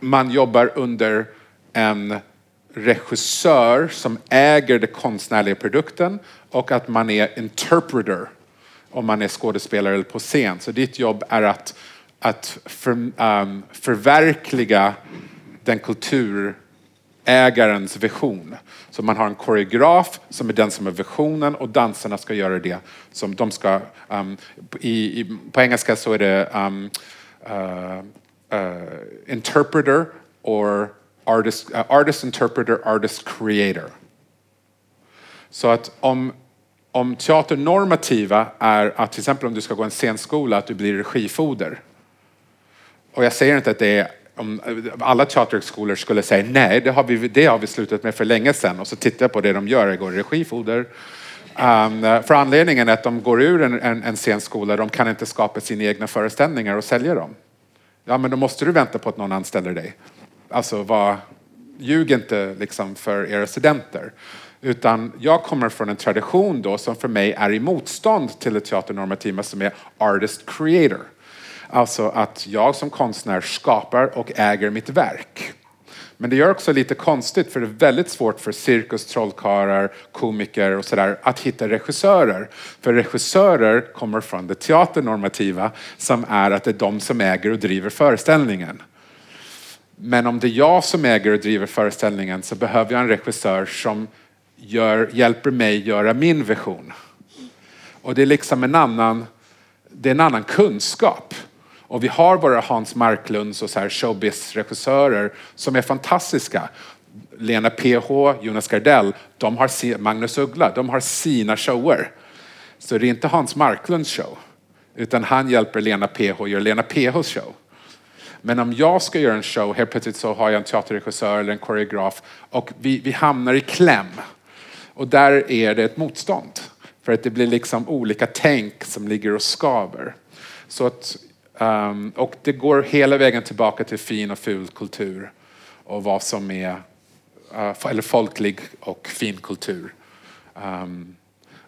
Man jobbar under en regissör som äger den konstnärliga produkten och att man är interpreter om man är skådespelare eller på scen. Så ditt jobb är att, att för, um, förverkliga den kulturägarens vision. Så man har en koreograf som är den som är visionen och dansarna ska göra det som de ska... Um, i, i, på engelska så är det um, uh, uh, interpreter or artist, uh, artist interpreter, artist creator. Så att om, om teaternormativa är att till exempel om du ska gå en scenskola att du blir regifoder. Och jag säger inte att det är om alla teaterhögskolor skulle säga nej, det har, vi, det har vi slutat med för länge sedan och så tittar jag på det de gör, det går regifoder. Um, för anledningen är att de går ur en, en, en scenskola, de kan inte skapa sina egna föreställningar och sälja dem. Ja, men då måste du vänta på att någon anställer dig. Alltså, var, ljug inte liksom för era studenter. Utan jag kommer från en tradition då som för mig är i motstånd till det teaternormativa som är artist creator. Alltså att jag som konstnär skapar och äger mitt verk. Men det gör också lite konstigt för det är väldigt svårt för cirkus, trollkarlar, komiker och sådär att hitta regissörer. För regissörer kommer från det teaternormativa som är att det är de som äger och driver föreställningen. Men om det är jag som äger och driver föreställningen så behöver jag en regissör som gör, hjälper mig göra min vision. Och det är liksom en annan, det är en annan kunskap. Och vi har våra Hans Marklunds och så här showbiz-regissörer som är fantastiska. Lena PH, Jonas Gardell, de har Magnus Uggla, de har sina shower. Så det är inte Hans Marklunds show, utan han hjälper Lena PH att göra Lena PHs show. Men om jag ska göra en show, helt plötsligt så har jag en teaterregissör eller en koreograf och vi, vi hamnar i kläm. Och där är det ett motstånd. För att det blir liksom olika tänk som ligger och skaver. Så att, um, och det går hela vägen tillbaka till fin och ful kultur och vad som är uh, eller folklig och fin kultur. Um,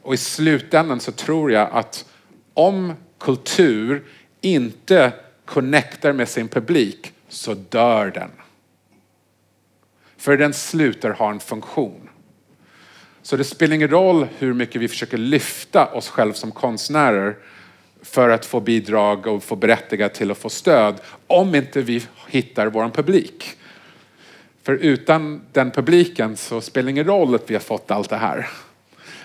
och i slutändan så tror jag att om kultur inte connectar med sin publik så dör den. För den slutar ha en funktion. Så det spelar ingen roll hur mycket vi försöker lyfta oss själva som konstnärer för att få bidrag och få berättiga till att få stöd om inte vi hittar vår publik. För utan den publiken så spelar det ingen roll att vi har fått allt det här.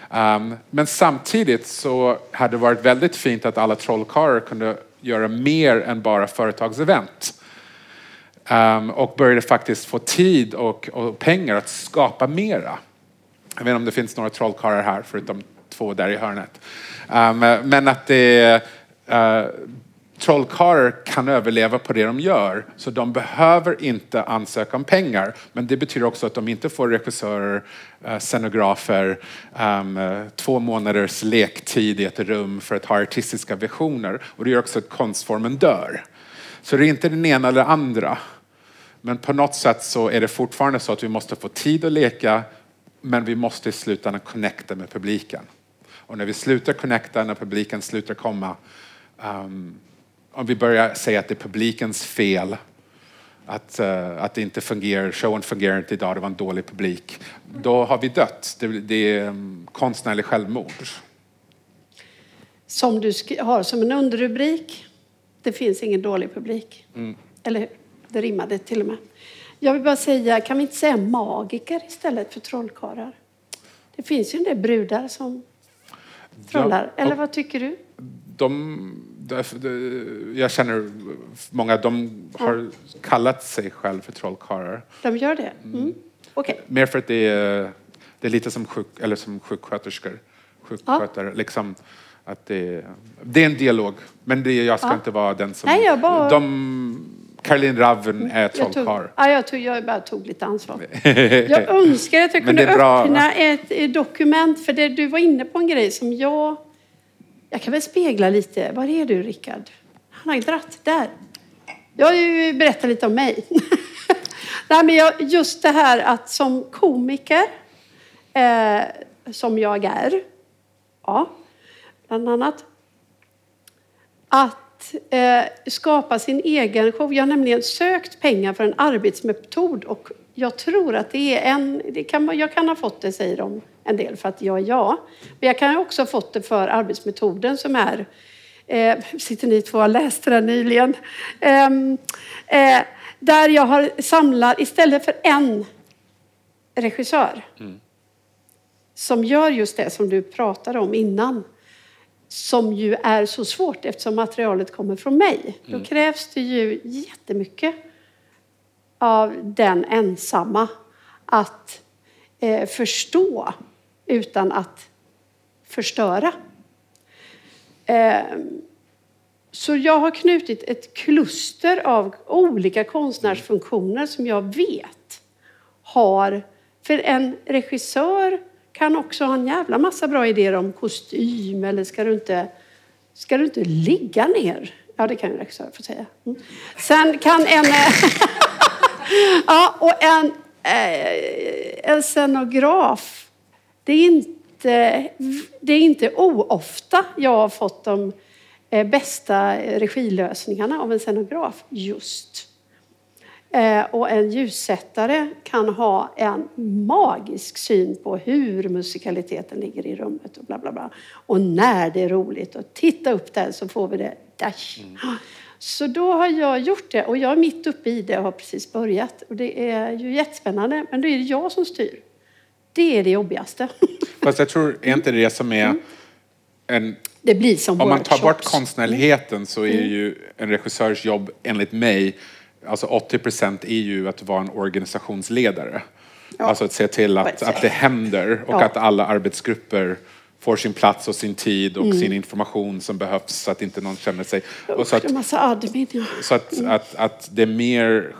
Um, men samtidigt så hade det varit väldigt fint att alla trollkarlar kunde göra mer än bara företagsevent. Um, och började faktiskt få tid och, och, pengar att skapa mera. Jag vet inte om det finns några trollkarlar här förutom två där i hörnet. Um, men att det uh, trollkarlar kan överleva på det de gör. Så de behöver inte ansöka om pengar. Men det betyder också att de inte får regissörer, eh, scenografer, um, två månaders lektid i ett rum för att ha artistiska visioner. Och det gör också att konstformen dör. Så det är inte den ena eller andra. Men på något sätt så är det fortfarande så att vi måste få tid att leka men vi måste i slutändan connecta med publiken. Och när vi slutar connecta, när publiken slutar komma um, om vi börjar säga att det är publikens fel att, uh, att det inte fungerar, showen fungerar inte idag, det var en dålig publik. Då har vi dött. Det, det är um, konstnärlig självmord. Som du har som en underrubrik, det finns ingen dålig publik. Mm. Eller hur? Det rimmade till och med. Jag vill bara säga, kan vi inte säga magiker istället för trollkarlar? Det finns ju en del brudar som trollar. Ja, Eller vad tycker du? De därför, det- jag känner många, de har kallat sig själv för trollkarlar. De gör det? Mm. Okej. Mer för att det är, det är lite som, sjuk, eller som sjuksköterskor. Sjukskötare. Liksom, att det, är- det är en dialog, men det, jag ska Ja. inte vara den som... Nej, jag bara- de, Caroline Raven är Jag tog, trollkarl. ja, jag, tog, jag bara tog lite ansvar. (laughs) Jag önskar att jag kunde är bra. öppna ett, ett dokument, för det, du var inne på en grej som jag... Jag kan väl spegla lite. Var är du, Rickard? Han har dratt där. Jag berättat lite om mig. (laughs) Nej, men jag, just det här att som komiker, eh, som jag är, ja, bland annat, att eh, skapa sin egen show. Jag har nämligen sökt pengar för en arbetsmetod och jag tror att det är en... Det kan, jag kan ha fått det, säger de en del, för att jag är jag. Men jag kan också ha fått det för arbetsmetoden som är... Eh, (laughs) sitter ni två och har läst den nyligen? Ehm, eh, där jag har samlat, istället för en regissör som gör just det som du pratade om innan som ju är så svårt eftersom materialet kommer från mig. Då krävs det ju jättemycket av den ensamma att eh, förstå utan att förstöra. Eh, så jag har knutit ett kluster av olika konstnärsfunktioner som jag vet har... För en regissör kan också ha en jävla massa bra idéer om kostym eller ska du inte, ska du inte ligga ner? Ja, det kan ju regissören få säga. Mm. Sen kan en... (laughs) ja, och en, eh, en scenograf. Det är inte, det är inte oofta jag har fått de eh, bästa regilösningarna av en scenograf just. Eh, och en ljussättare kan ha en magisk syn på hur musikaliteten ligger i rummet och bla bla bla. Och när det är roligt. Och titta upp där så får vi det. Dash. Så då har jag gjort det och jag är mitt uppe i det och har precis börjat. Och det är ju jättespännande. Men då är det jag som styr. Det är det jobbigaste. (laughs) Fast jag tror, är inte det som är en... Det blir som Om man tar bort workshops. konstnärligheten så är ju en regissörs jobb enligt mig, alltså 80 procent är ju att vara en organisationsledare. Alltså att se till att, att det händer och Ja. att alla arbetsgrupper får sin plats och sin tid och Mm. sin information som behövs så att inte någon känner sig... Och så att, massa admin. Ja. så att, att, att det är mer...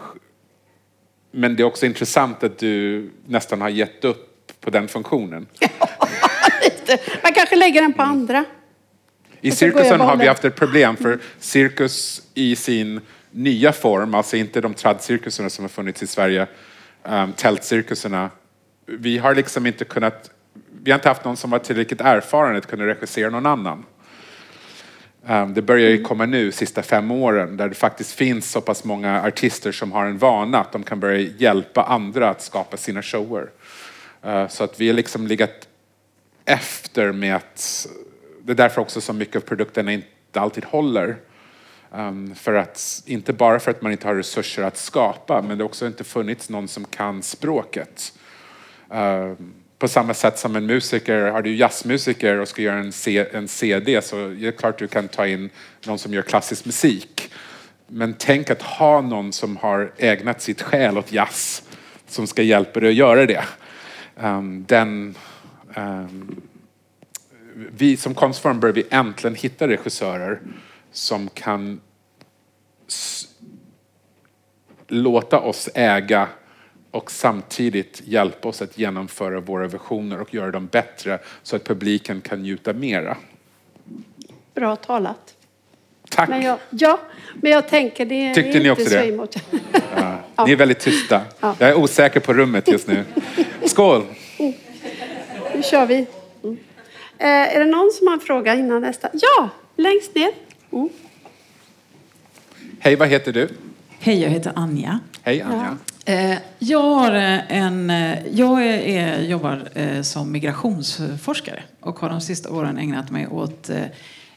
Men det är också intressant att du nästan har gett upp på den funktionen. (laughs) Lite. Man kanske lägger den på andra. I cirkusen har vi haft ett problem för cirkus i sin nya form, alltså inte de tradcirkusarna som har funnits i Sverige, um, tältcirkusarna. Vi har liksom inte kunnat, vi har inte haft någon som var tillräckligt erfaren att kunna regissera någon annan. Um, det börjar ju komma nu, sista fem åren, där det faktiskt finns så pass många artister som har en vana att de kan börja hjälpa andra att skapa sina shower. Uh, så att vi har liksom legat efter med att... Det är därför också så mycket av produkterna inte alltid håller. Um, för att, inte bara för att man inte har resurser att skapa, men det har också inte funnits någon som kan språket. Ehm, på samma sätt som en musiker, har du jazzmusiker och ska göra en, C, en CD så är det klart du kan ta in någon som gör klassisk musik. Men tänk att ha någon som har ägnat sitt själ åt jazz som ska hjälpa dig att göra det. Um, den, um, vi som konstform börjar vi äntligen hitta regissörer som kan låta oss äga och samtidigt hjälpa oss att genomföra våra visioner och göra dem bättre så att publiken kan njuta mera. Bra talat. Tack! Men jag, ja, men jag tänker det Tyckte är ni inte också så det? emot. (laughs) Ja. Ni är väldigt tysta. Ja. Jag är osäker på rummet just nu. Skål! Nu kör vi. Mm. Eh, är det någon som har en fråga innan nästa? Ja, längst ner. Mm. Hej, vad heter du? Hej, jag heter Anja. Hej Anja. Eh, Jag, har eh, en, eh, jag är, jobbar som migrationsforskare och har de sista åren ägnat mig åt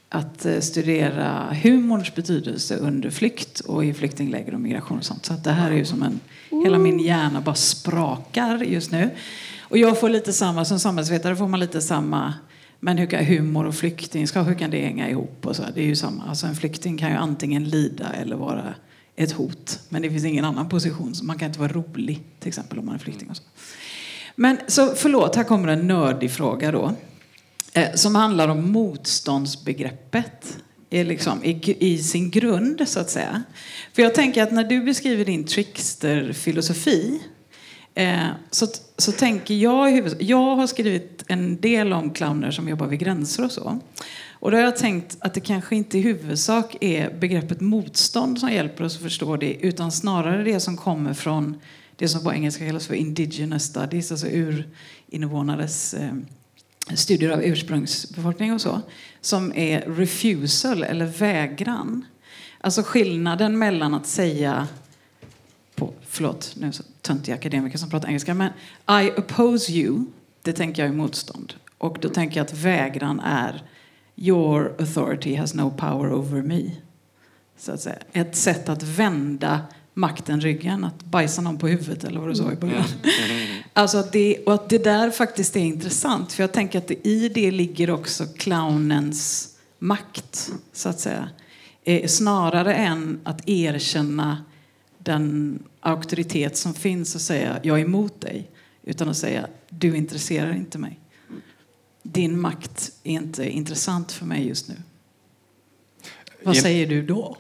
att studera humorns betydelse under flykt och i flyktingläger och migration och sånt. Så att det här är ju som en... Hela min hjärna bara sprakar just nu. Och jag får lite samma, som samhällsvetare får man lite samma men hur kan humor och flyktingskap hur kan det hänga ihop? Och så? Det är ju samma. Alltså en flykting kan ju antingen lida eller vara ett hot. Men det finns ingen annan position. Man kan inte vara rolig, till exempel, om man är flykting. Och så. Men så förlåt, här kommer en nördig fråga då. Eh, som handlar om motståndsbegreppet i, liksom, i, i, sin grund, så att säga. För jag tänker att när du beskriver din trickster-filosofi Eh, så, så tänker jag Jag har skrivit en del om clowner som jobbar vid gränser och så. Och då har jag tänkt att det kanske inte i huvudsak är begreppet motstånd som hjälper oss att förstå det utan snarare det som kommer från det som på engelska kallas för indigenous studies, alltså urinvånares eh, studier av ursprungsbefolkning och så, som är refusal eller vägran. Alltså skillnaden mellan att säga på, förlåt, nu töntiga akademiker som pratar engelska, men I oppose you, det tänker jag är motstånd. Och då tänker jag att vägran är your authority has no power over me. Så att säga. Ett sätt att vända makten ryggen, att bajsa någon på huvudet eller vad du sa i början. Mm. Alltså att det, och att det där faktiskt är intressant, för jag tänker att det, i det ligger också clownens makt, så att säga. Eh, snarare än att erkänna den auktoritet som finns och säga jag är emot dig, utan att säga du intresserar inte mig. Din makt är inte intressant för mig just nu. Vad säger du då?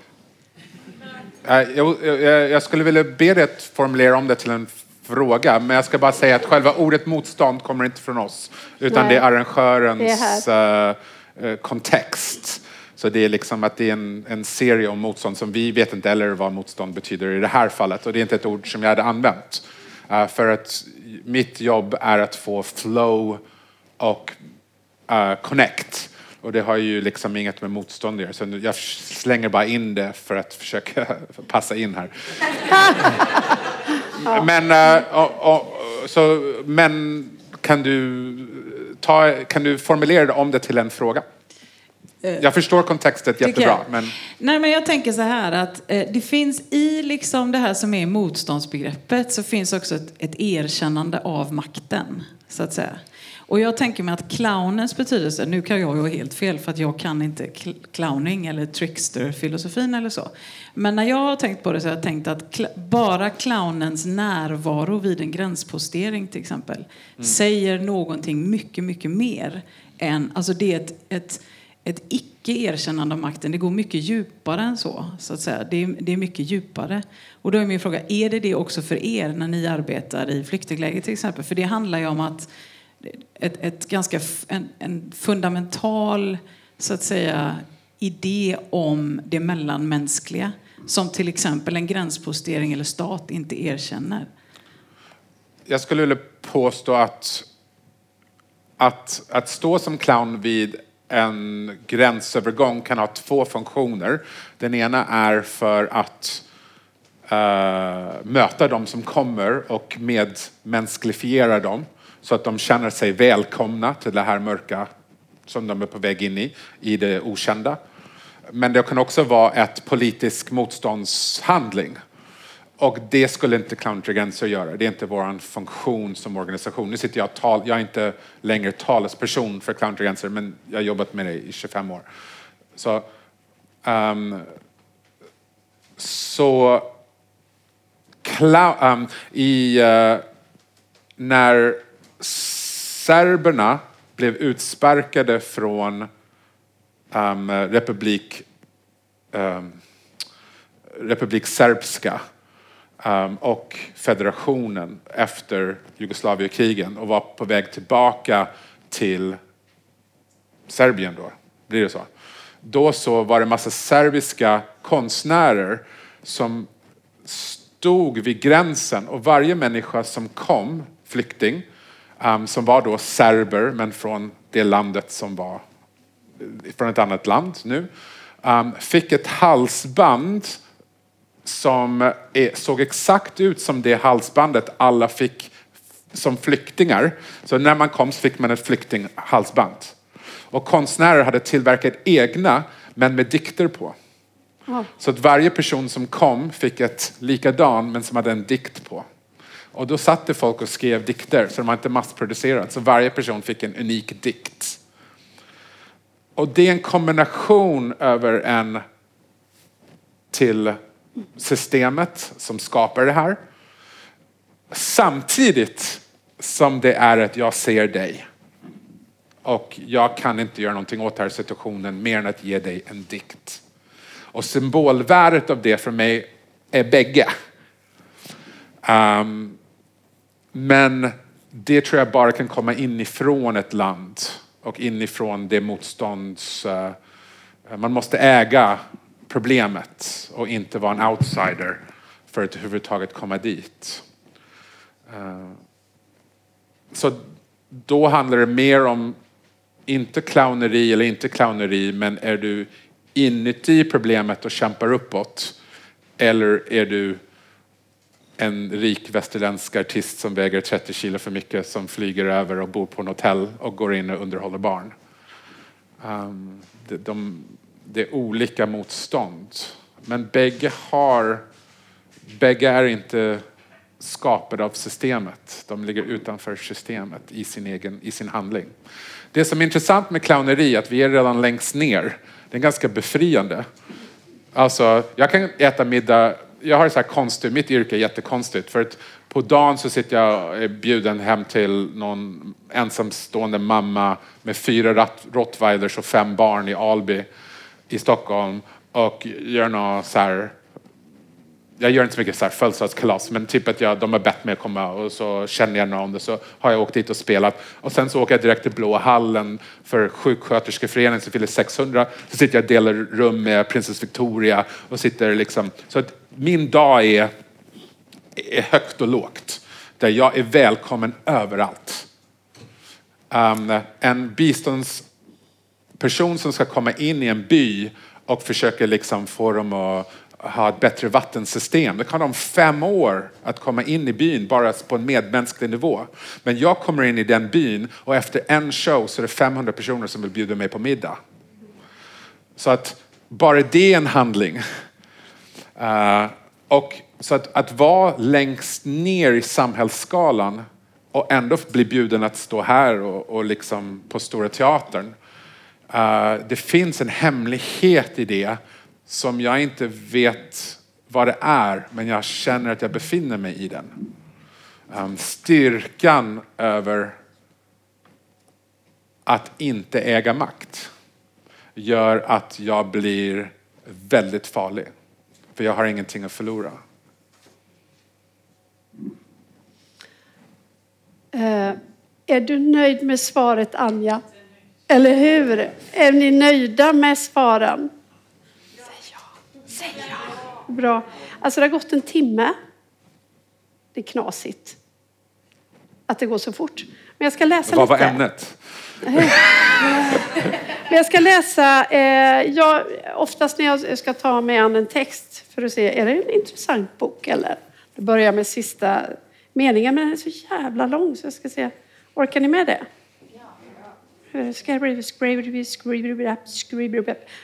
Jag, skulle vilja be dig att formulera om det till en fråga, men jag ska bara säga att själva ordet motstånd kommer inte från oss, utan Nej. det är arrangörens det uh, kontext. Så det är liksom att det är en, en, serie om motstånd som vi vet inte heller vad motstånd betyder i det här fallet och det är inte ett ord som jag hade använt. Uh, för att mitt jobb är att få flow och uh, connect och det har ju liksom inget med motstånd att göra. Så jag slänger bara in det för att försöka (laughs) passa in här. (laughs) men, uh, och, och, så, men kan du, ta, kan du formulera om det till en fråga? Eh, jag förstår kontextet jättebra. Men... Nej, men jag tänker så här att eh, det finns i liksom det här som är motståndsbegreppet så finns också ett, ett erkännande av makten, så att säga. Och jag tänker mig att clownens betydelse, nu kan jag ju ha helt fel för att jag kan inte clowning eller trickster-filosofin eller så. Men när jag har tänkt på det så har jag tänkt att cl bara clownens närvaro vid en gränspostering till exempel mm. säger någonting mycket, mycket mer än, alltså det är ett, ett, ett icke erkännande av makten. Det går mycket djupare än så, så att säga. Det är, det är mycket djupare. Och då är min fråga, är det det också för er när ni arbetar i flyktingläger till exempel? För det handlar ju om att ett, ett ganska, en, en, fundamental så att säga, idé om det mellanmänskliga som till exempel en gränspostering eller stat inte erkänner. Jag skulle vilja påstå att, att, att stå som clown vid en gränsövergång kan ha två funktioner. Den ena är för att uh, möta de som kommer och medmänsklifiera dem så att de känner sig välkomna till det här mörka som de är på väg in i, i det okända. Men det kan också vara ett politisk motståndshandling. Och det skulle inte Clown Gränser göra. Det är inte vår funktion som organisation. Nu sitter jag tal, jag är inte längre talesperson för Clown Gränser, men jag har jobbat med det i 25 år. Så, um, så clown, um, ehm, i, uh, när serberna blev utsparkade från um, republik, um, republik Serbska Ehm, och federationen efter Jugoslavienkrigen och var på väg tillbaka till Serbien då, blir det så? Då så var det massa serbiska konstnärer som stod vid gränsen och varje människa som kom, flykting, um, som var då serber, men från det landet som var eh, från ett annat land nu, um, fick ett halsband som såg exakt ut som det halsbandet alla fick som flyktingar. Så när man kom så fick man ett flyktinghalsband. Och konstnärer hade tillverkat egna, men med dikter på. Så att varje person som kom fick ett likadan, men som hade en dikt på. Och då satt det folk och skrev dikter, så de har inte massproducerat. Så varje person fick en unik dikt. Och det är en kombination över en till systemet som skapar det här. Samtidigt som det är att jag ser dig. Och jag kan inte göra någonting åt den här situationen mer än att ge dig en dikt. Och symbolvärdet av det för mig är bägge. Um, men det tror jag bara kan komma inifrån ett land och inifrån det motstånds... Uh, man måste äga problemet och inte vara en outsider för att överhuvudtaget komma dit. Eh, så då handlar det mer om, inte clowneri eller inte clowneri, men är du inuti problemet och kämpar uppåt? Eller är du en rik västerländsk artist som väger 30 kilo för mycket som flyger över och bor på en hotell och går in och underhåller barn? Um, de, de, det är olika motstånd. Men bägge har, bägge är inte skapade av systemet. De ligger utanför systemet i sin, egen, i sin handling. Det som är intressant med clowneri är att vi är redan längst ner. Det är ganska befriande. Alltså, jag kan äta middag, jag har så här konstigt, mitt yrke är jättekonstigt. För att på dagen så sitter jag är bjuden hem till någon ensamstående mamma med fyra rottweilers och fem barn i Alby i Stockholm och gör något så här jag gör inte så mycket så här födelsedagskalas, men typ att jag, de har bett mig att komma och så känner jag någon och så har jag åkt dit och spelat. Och sen så åker jag direkt till Blå hallen för sjuksköterskeföreningen som fyller 600. Så sitter jag och delar rum med prinsess Victoria och sitter liksom. Så att min dag är, är högt och lågt. Där jag är välkommen överallt. Um, en person som ska komma in i en by och försöker liksom få dem att ha ett bättre vattensystem. Det kan de fem år att komma in i byn bara på en medmänsklig nivå. Men jag kommer in i den byn och efter en show så är det 500 personer som vill bjuda mig på middag. Så att bara det är en handling. Uh, och så att, att vara längst ner i samhällsskalan och ändå bli bjuden att stå här och, och liksom på Stora Teatern. Eh, det finns en hemlighet i det som jag inte vet vad det är, men jag känner att jag befinner mig i den. Um, styrkan över att inte äga makt gör att jag blir väldigt farlig. För jag har ingenting att förlora. Uh, är du nöjd med svaret, Anja? Eller hur? Är ni nöjda med svaren? Säg ja. Bra. Alltså det har gått en timme. Det är knasigt att det går så fort. Men jag ska läsa Vad lite. var ämnet? (laughs) Men jag ska läsa, eh, jag, oftast när jag ska ta mig an en text för att se, är det en intressant bok eller? Det börjar med sista meningen, men den är så jävla lång så jag ska se, orkar ni med det?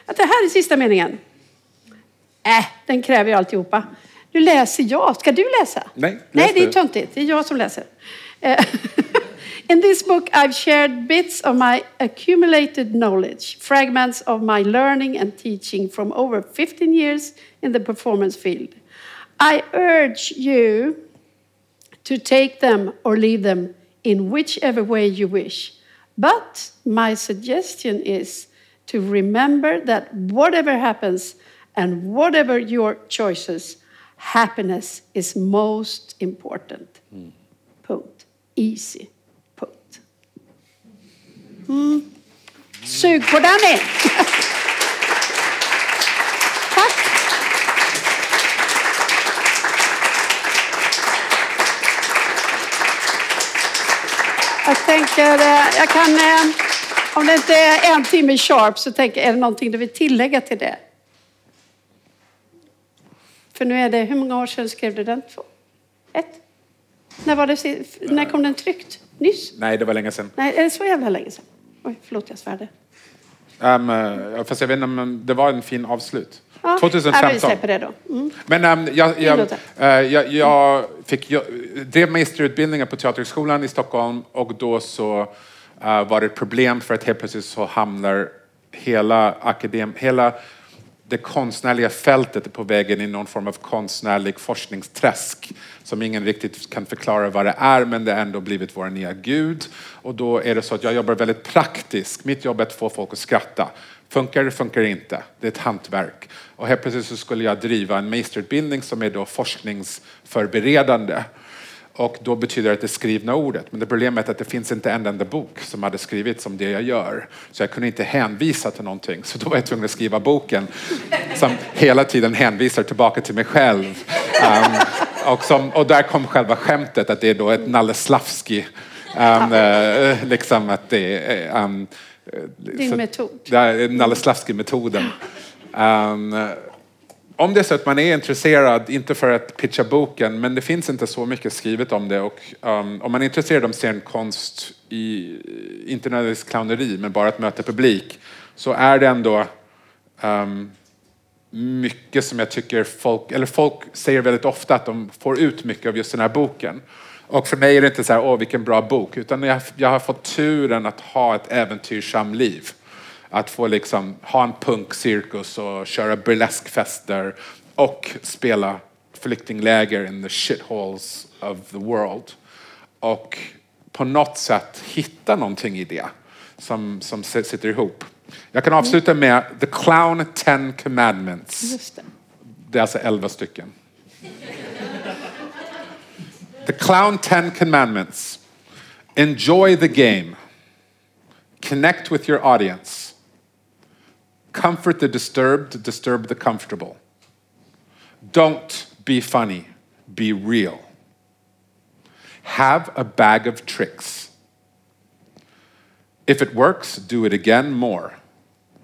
Att det här är sista meningen. Äh, den kräver ju alltihopa. Nu läser jag. Ska du läsa? Nej, Nej, det är töntigt. Det är jag som läser. Eh, (laughs) In this book I've shared bits of my accumulated knowledge, fragments of my learning and teaching from over 15 years in the performance field. I urge you to take them or leave them in whichever way you wish. But my suggestion is to remember that whatever happens and whatever your choices, happiness is most important. Punkt. Easy. Punkt. Mm. Sug på den. (laughs) Jag tänker, eh, jag kan, eh, om det inte är en timme sharp så tänker är det någonting du vill tillägga till det? För nu är det, hur många år sedan skrev du den? Två? Ett? När, var det, när kom den tryckt? Nyss? Nej, det var länge sedan. Nej, är det så jävla länge sedan? Oj, förlåt jag svärde. Um, fast jag vet inte, men det var en fin avslut. Ja, ja, 2015. vi släpper det då. Mm. Men um, jag, jag, låter. eh, jag, jag fick, jag drev magisterutbildningar på Teaterhögskolan i Stockholm och då så eh, var det ett problem för att helt plötsligt så hamnar hela akadem, hela det konstnärliga fältet är på väg in i någon form av konstnärlig forskningsträsk som ingen riktigt kan förklara vad det är men det har ändå blivit vår nya gud. Och då är det så att jag jobbar väldigt praktiskt. Mitt jobb är att få folk att skratta. Funkar det, funkar det inte. Det är ett hantverk. Och helt plötsligt så skulle jag driva en magisterutbildning som är då forskningsförberedande. Och då betyder det att det skrivna ordet. Men det problemet är att det finns inte en enda bok som hade skrivits om det jag gör. Så jag kunde inte hänvisa till någonting. Så då var jag tvungen att skriva boken som hela tiden hänvisar tillbaka till mig själv. Um, och, som, och där kom själva skämtet att det är då ett Nalle Slavski. Um, uh, liksom att det. Um, din så, metod. Det är Nalle Slavski-metoden. Um, om det är så att man är intresserad, inte för att pitcha boken, men det finns inte så mycket skrivet om det och um, om man är intresserad av scenkonst i, inte nödvändigtvis clowneri, men bara att möta publik, så är det ändå um, mycket som jag tycker folk, eller folk säger väldigt ofta att de får ut mycket av just den här boken. Och för mig är det inte så här, åh vilken bra bok, utan jag, jag har fått turen att ha ett äventyrsamt liv. Att få liksom ha en punkcirkus och köra burleskfester och spela flyktingläger in the shitholes of the world. Och på något sätt hitta någonting i det som, som sitter ihop. Jag kan avsluta med The Clown Ten Commandments. Det. Det är alltså elva stycken. The Clown Ten Commandments. Enjoy the game. Connect with your audience. Comfort the disturbed, disturb the comfortable. Don't be funny, be real. Have a bag of tricks. If it works, do it again more.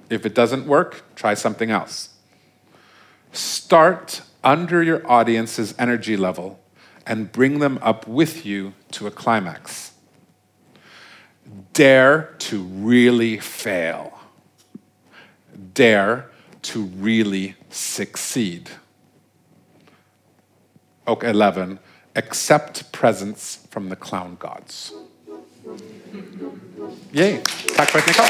If it doesn't work, try something else. Start under your audience's energy level and bring them up with you to a climax. Dare to really fail. Dare to really succeed. Och 11. Accept presents from the clown gods. Yay! Tack för att ni kom.